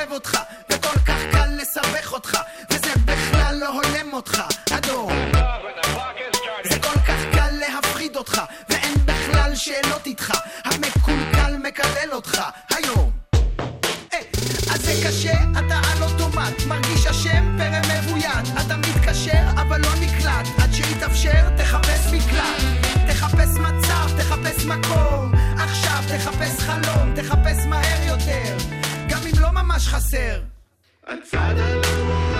לסובב אותך, וכל כך קל לסבך אותך, וזה בכלל לא הולם אותך, אדום. זה כל כך קל להפחיד אותך, ואין בכלל שאלות איתך, המקולקל מקלל אותך, היום. אז זה קשה, אתה על אוטומט, מרגיש אשם, פרא מבוית, אתה מתקשר אבל לא נקלט, עד שיתאפשר חסר. הצד הלא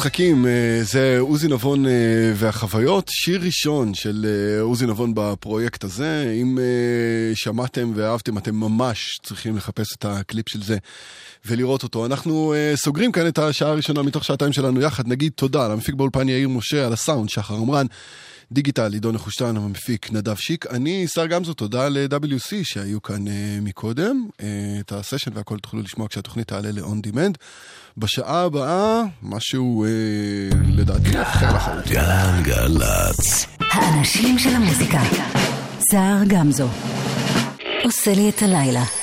משחקים, אה, זה עוזי נבון אה, והחוויות. שיר ראשון של אה, עוזי נבון בפרויקט הזה. אם שמעתם ואהבתם, אתם ממש צריכים לחפש את הקליפ של זה ולראות אותו. אנחנו סוגרים כאן את השעה הראשונה מתוך שעתיים שלנו יחד. נגיד תודה למפיק באולפן יאיר משה, על הסאונד, שחר עמרן. דיגיטל, עידון נחושתן, המפיק נדב שיק. אני, שר גמזו, תודה ל-WC שהיו כאן uh, מקודם. Uh, את הסשן והכל תוכלו לשמוע כשהתוכנית תעלה ל-on demand. בשעה הבאה, משהו uh, לדעתי אחר לחלוטין. גלגלצ. האנשים של המוזיקה. סער גמזו. עושה לי את הלילה.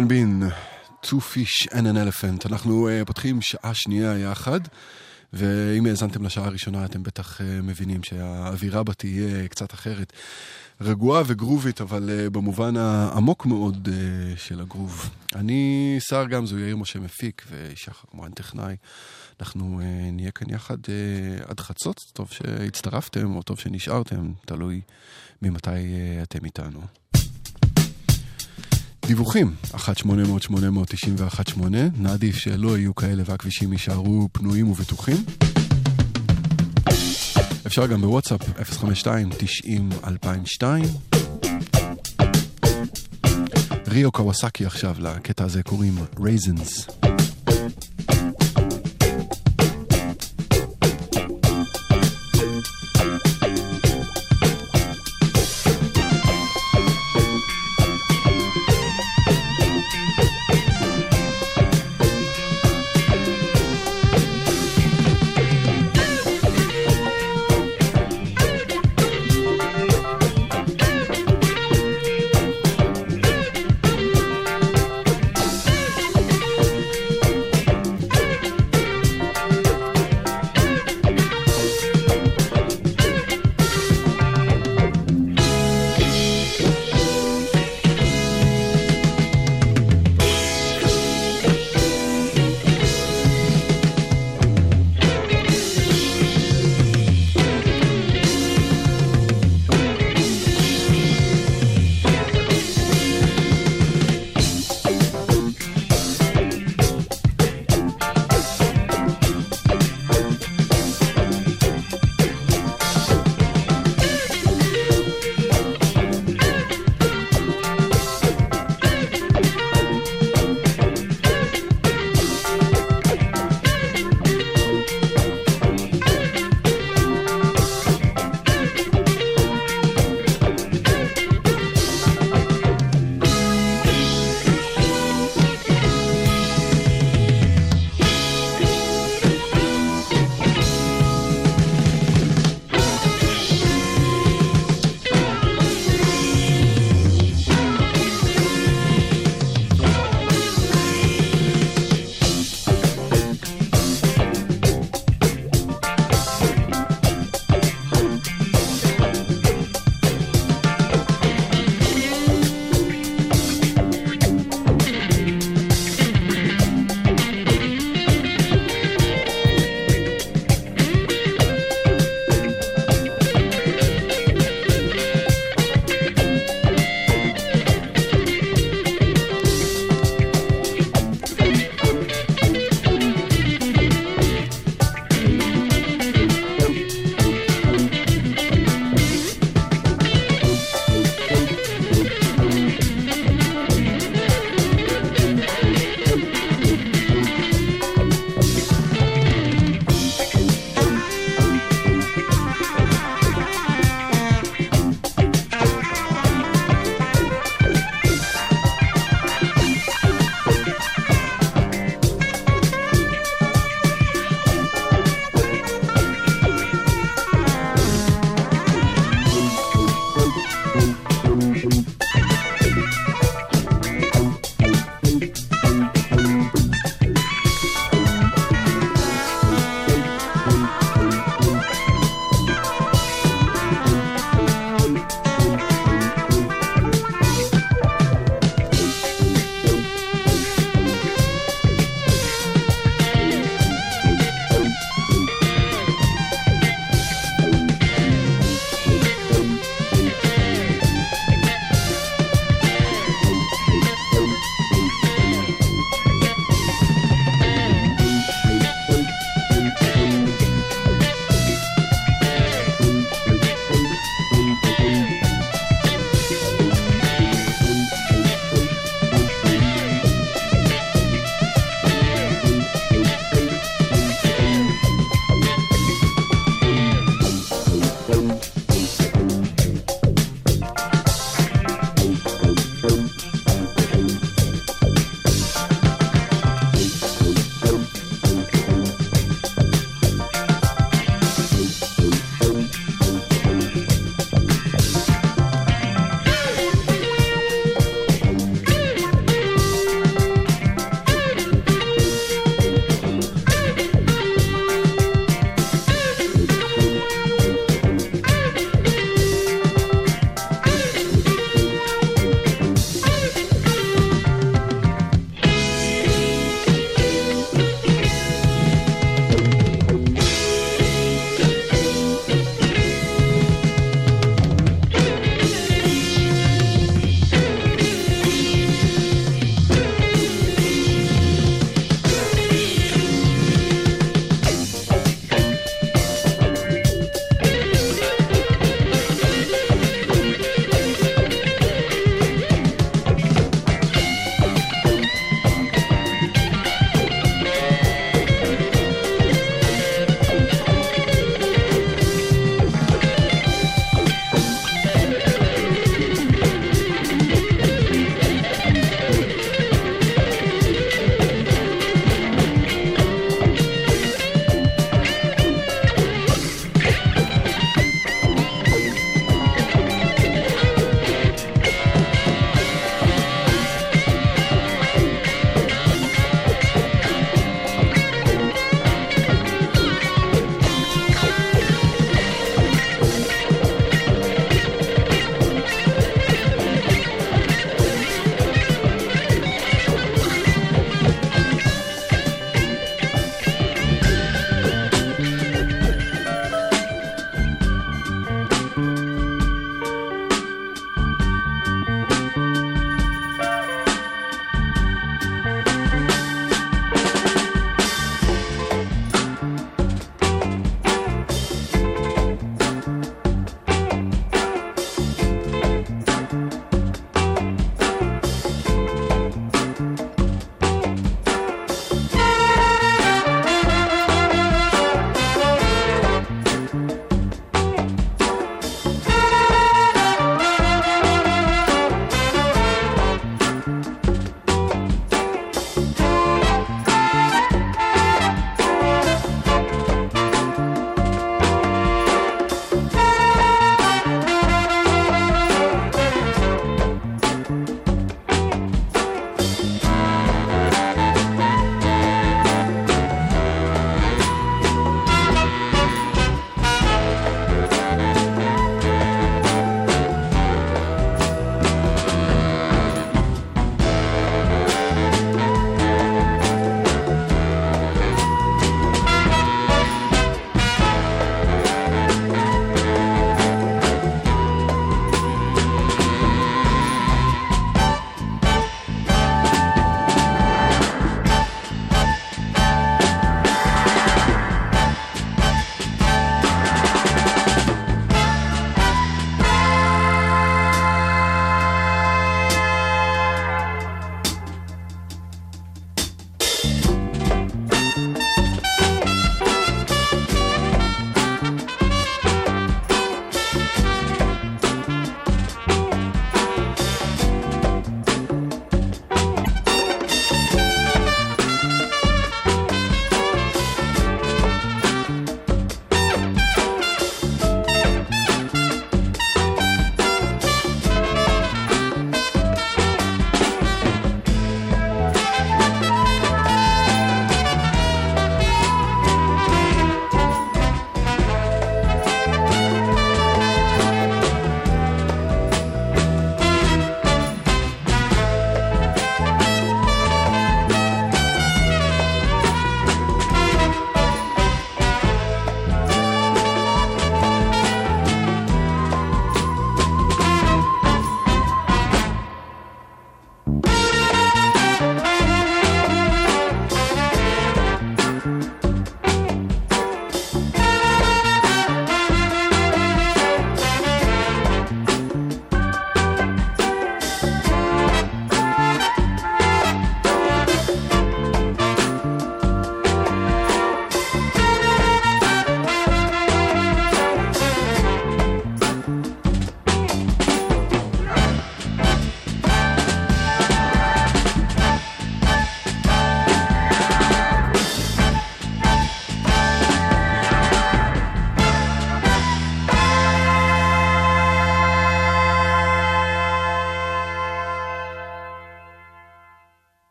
קרואן בין, Two Fish and an Elephant. אנחנו uh, פותחים שעה שנייה יחד, ואם האזנתם לשעה הראשונה אתם בטח uh, מבינים שהאווירה בה תהיה קצת אחרת. רגועה וגרובית, אבל uh, במובן העמוק מאוד uh, של הגרוב. אני שר גמזו, יאיר משה מפיק, ושחר כמובן טכנאי. אנחנו uh, נהיה כאן יחד uh, עד חצות, טוב שהצטרפתם או טוב שנשארתם, תלוי ממתי אה, אתם איתנו. דיווחים, 1-800-891-8, נעדיף שלא יהיו כאלה והכבישים יישארו פנויים ובטוחים. אפשר גם בוואטסאפ, 052-90-2002. ריו קוואסאקי עכשיו, לקטע הזה קוראים Raisins.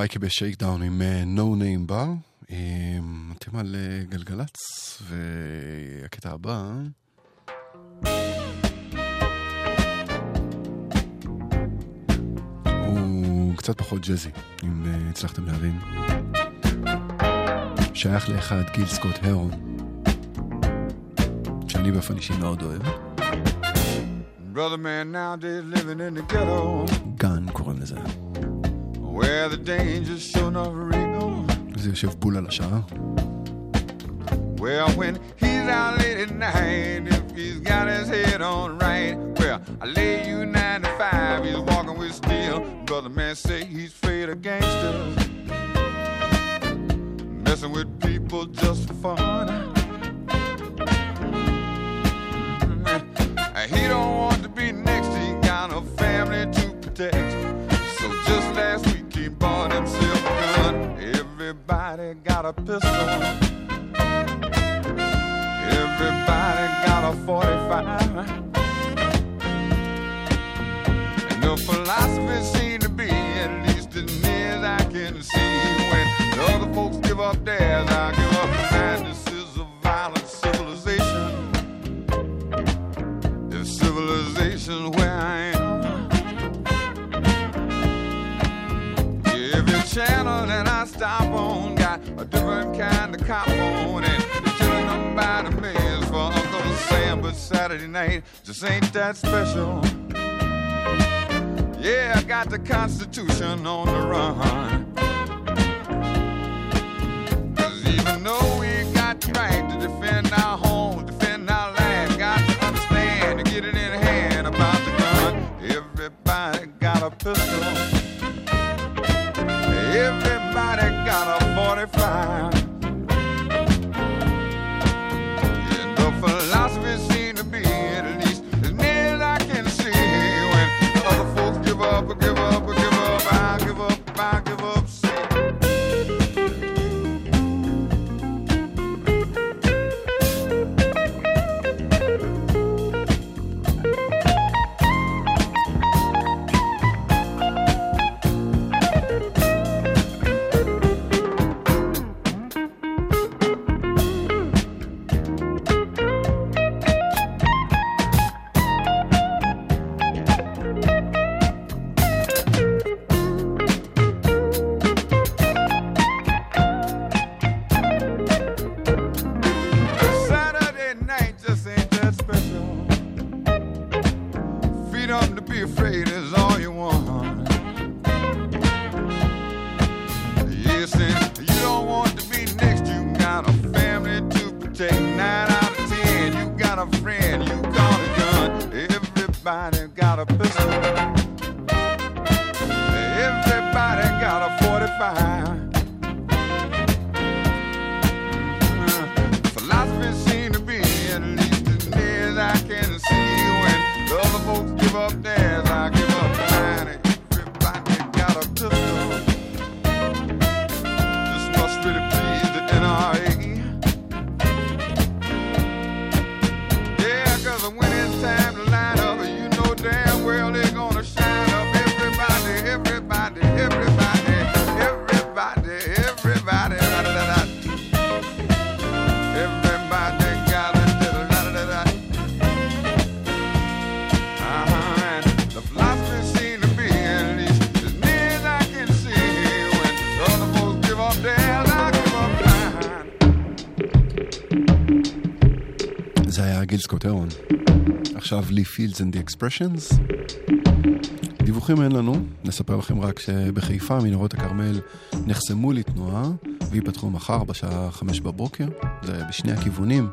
אלה היו אייקי בשייקדאון עם No Name בר. אתם על אה, גלגלצ, והקטע הבא... הוא קצת פחות ג'אזי, אם אה, הצלחתם להבין. שייך לאחד גיל סקוט הרון, שאני באופן אישי מאוד אוהב. Brother man nowadays living in the ghetto גן קוראים לזה. זה יושב בול על השעה. Well, when he's out late at night, if he's got his head on right, well, I lay you 95, he's walking with steel. Brother man say he's afraid Pistol. Everybody got a 45. Cop on and killing them by the millions for Uncle Sam. But Saturday night just ain't that special. Yeah, I got the Constitution on the run. Cause even though we got the right to defend our home, defend our land, got to understand to get it in hand about the gun. Everybody got a pistol. Everybody got a 45. זה היה גיל סקוט הרון. עכשיו לי פילדס and the expressions. דיווחים אין לנו, נספר לכם רק שבחיפה מנהרות הכרמל נחסמו לתנועה וייפתחו מחר בשעה חמש בבוקר, זה בשני הכיוונים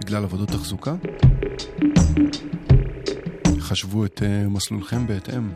בגלל עבודות תחזוקה. חשבו את uh, מסלולכם בהתאם.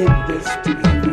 industry.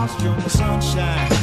lost sunshine.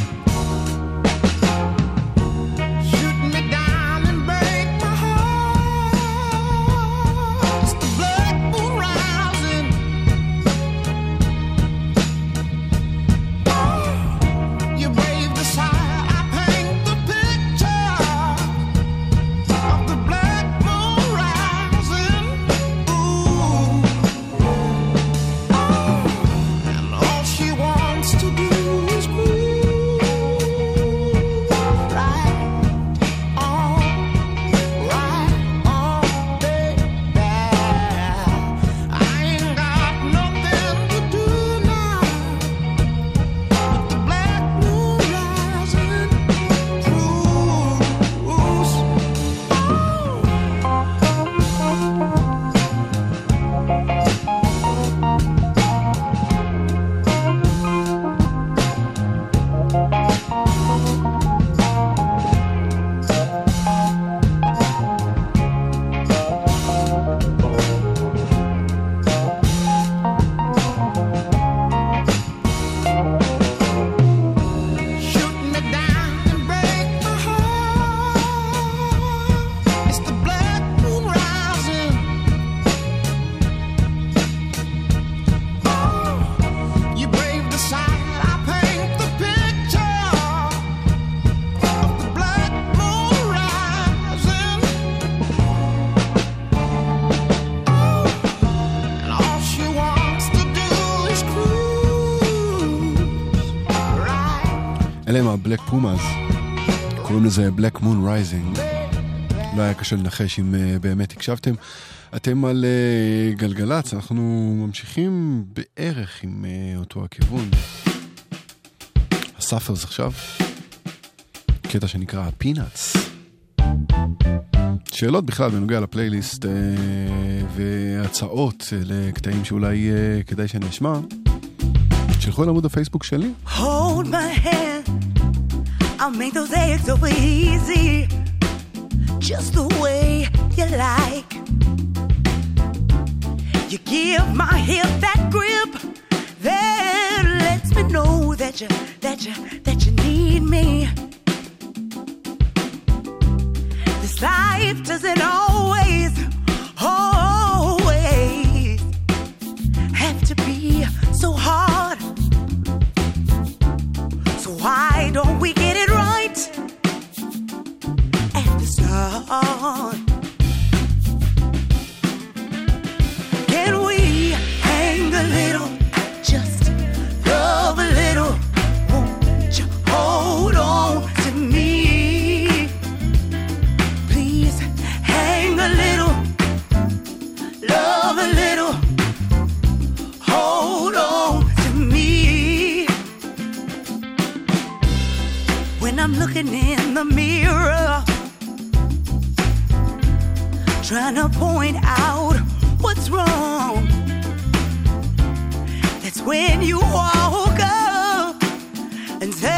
ה Black Pumas. קוראים לזה Black Moon Rising. לא היה קשה לנחש אם אה, באמת הקשבתם. אתם על אה, גלגלצ, אנחנו ממשיכים בערך עם אה, אותו הכיוון. ה Suffers עכשיו, קטע שנקרא ה Peanuts. שאלות בכלל בנוגע לפלייליסט אה, והצעות אה, לקטעים שאולי אה, כדאי שנשמע, שלחו אל עמוד הפייסבוק שלי. Hold my hand. I'll make those eggs so easy, just the way you like. You give my hip that grip that lets me know that you that you that you need me. This life doesn't always. walk up and tell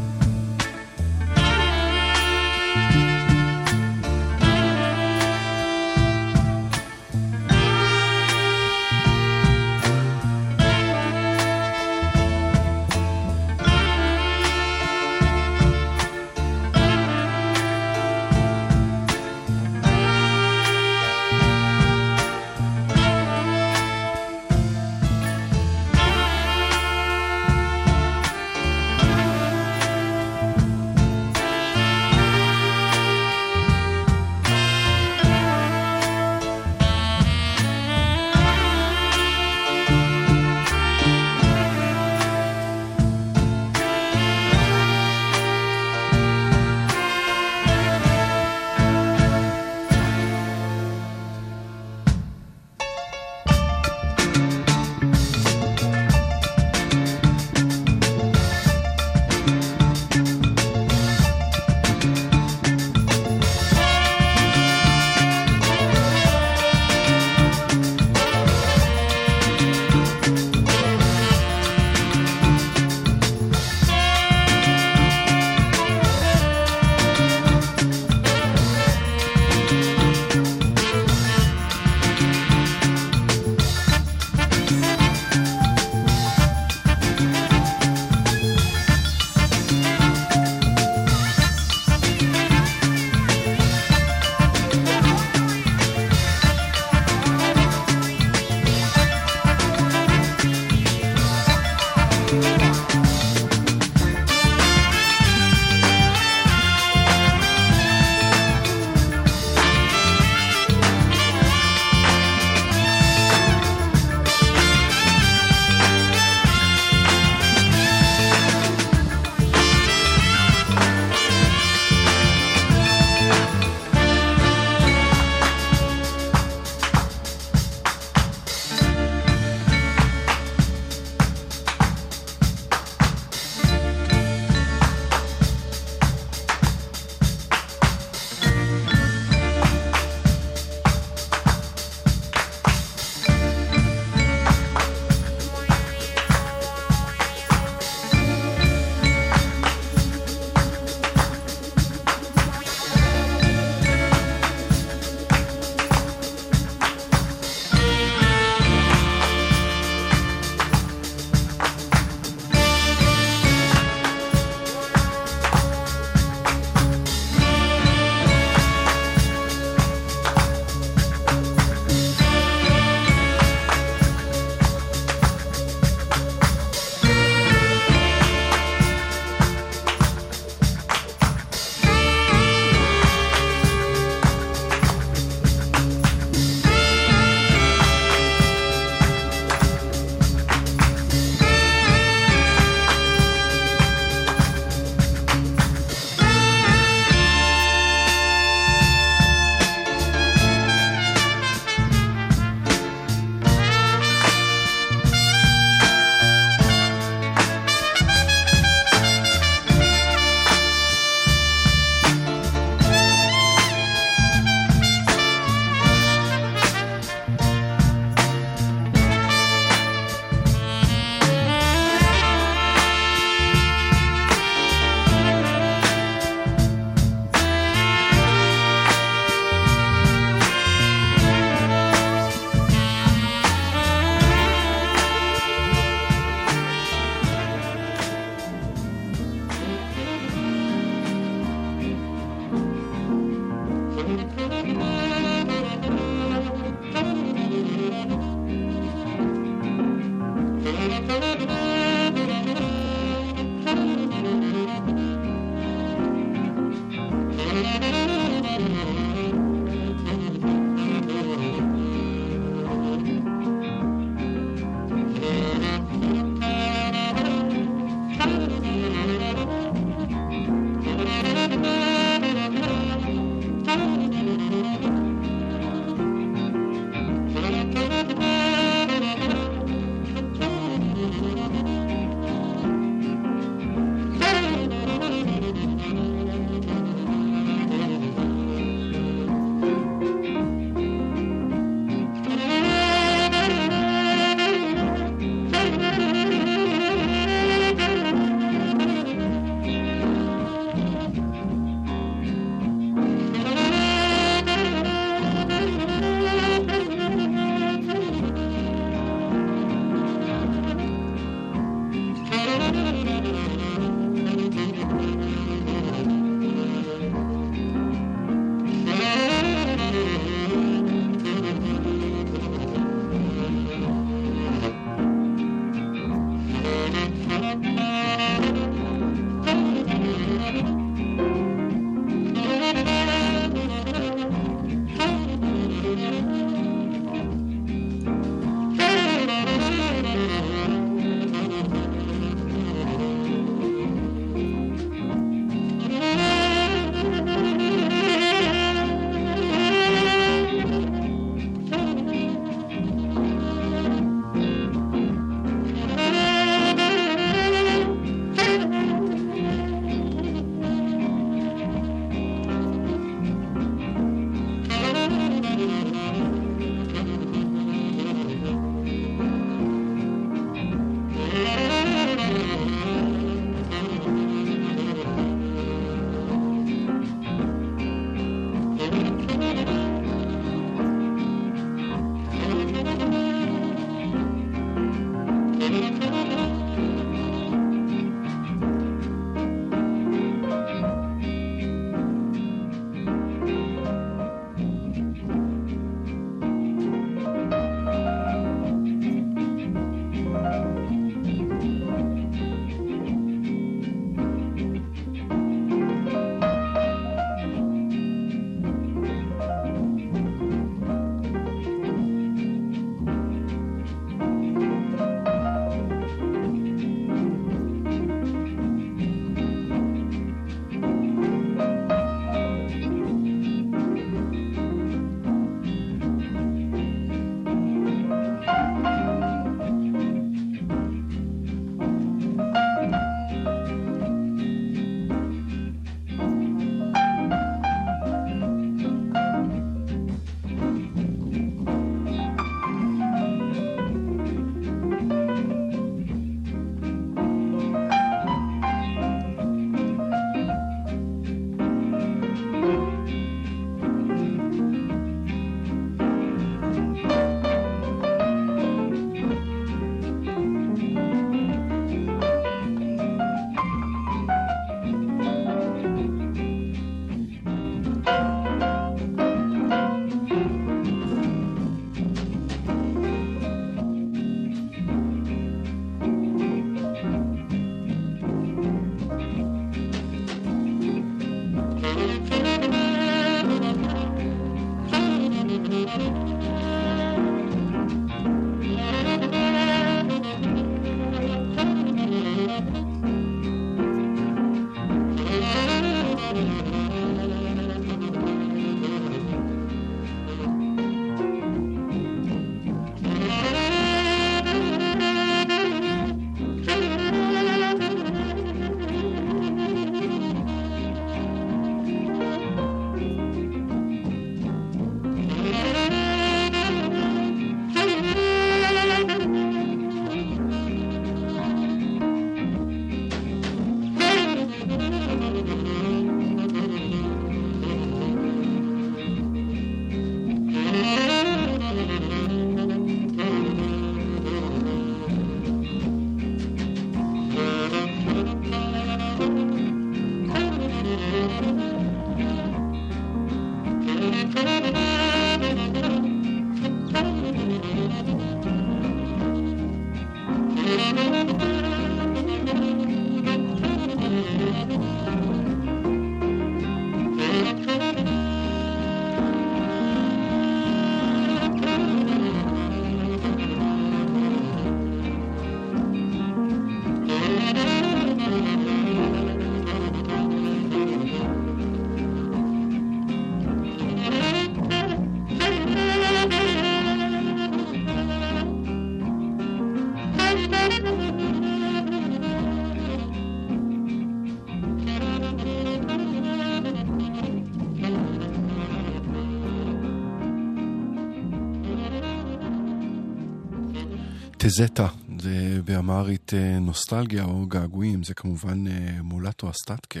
תזטה, זה באמרית אה, נוסטלגיה או געגועים, זה כמובן אה, מולטו אסטטקה,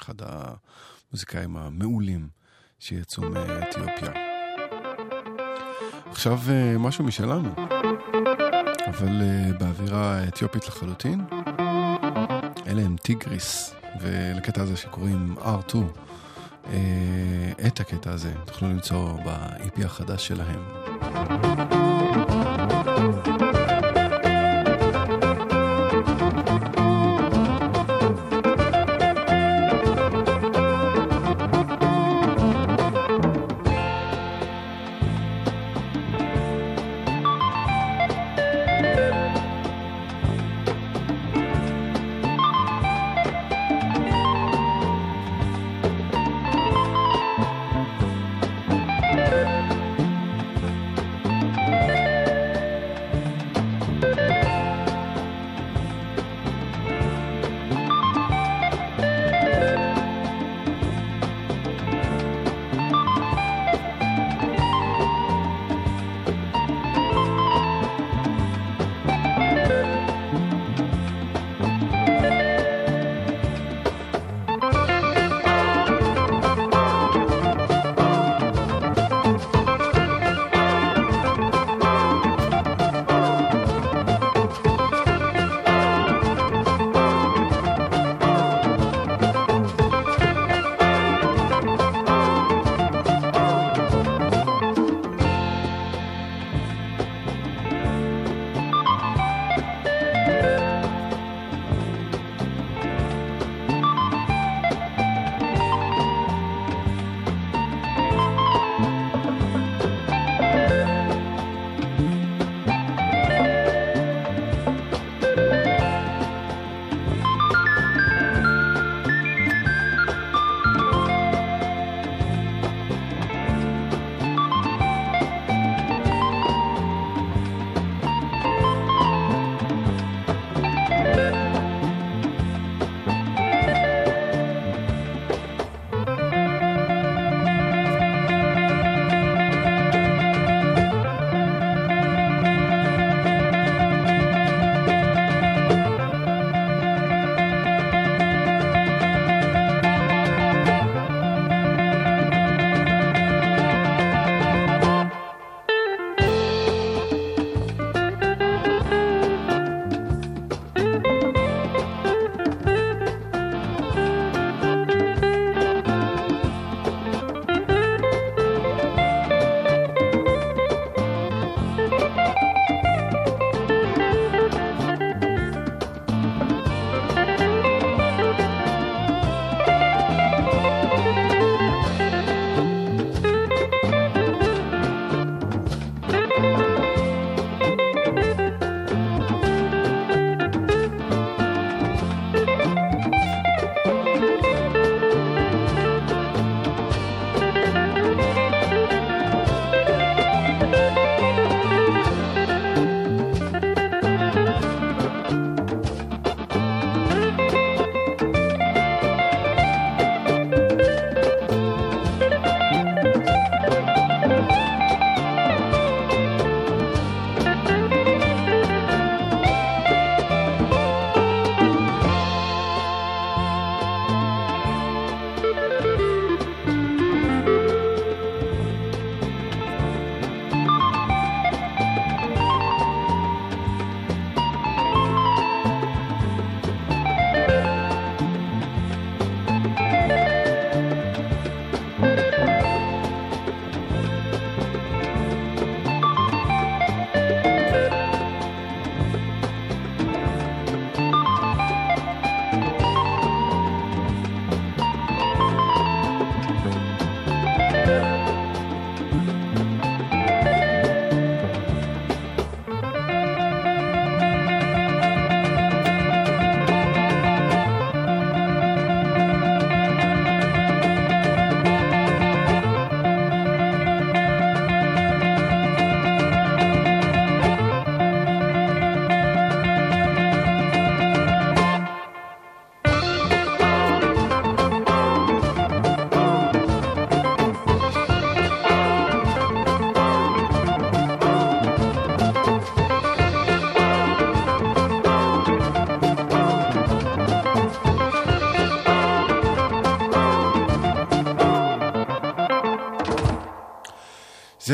אחד המוזיקאים המעולים שיצאו מאתיופיה. עכשיו אה, משהו משלנו, אבל באווירה אתיופית לחלוטין. אלה הם טיגריס, ולקטע הזה שקוראים R2. את הקטע הזה תוכלו למצוא ב-EP החדש שלהם.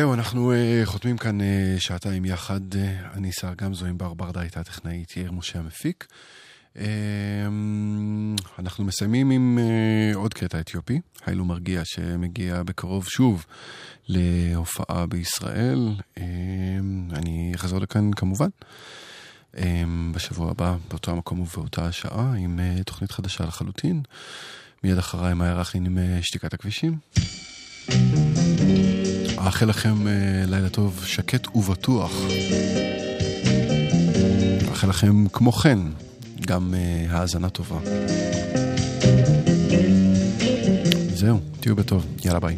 זהו, אנחנו uh, חותמים כאן uh, שעתיים יחד. Uh, אני שר גמזו עם בר ברדה הייתה הטכנאית, יאיר משה המפיק. Uh, אנחנו מסיימים עם uh, עוד קטע אתיופי, היילו מרגיע, שמגיע בקרוב שוב להופעה בישראל. Uh, אני אחזור לכאן כמובן. uh, בשבוע הבא, באותו המקום ובאותה השעה, עם uh, תוכנית חדשה לחלוטין. מיד אחריי מאיה רכלין עם uh, שתיקת הכבישים. אאחל לכם uh, לילה טוב, שקט ובטוח. אאחל לכם כמו כן גם uh, האזנה טובה. זהו, תהיו בטוב, יאללה ביי.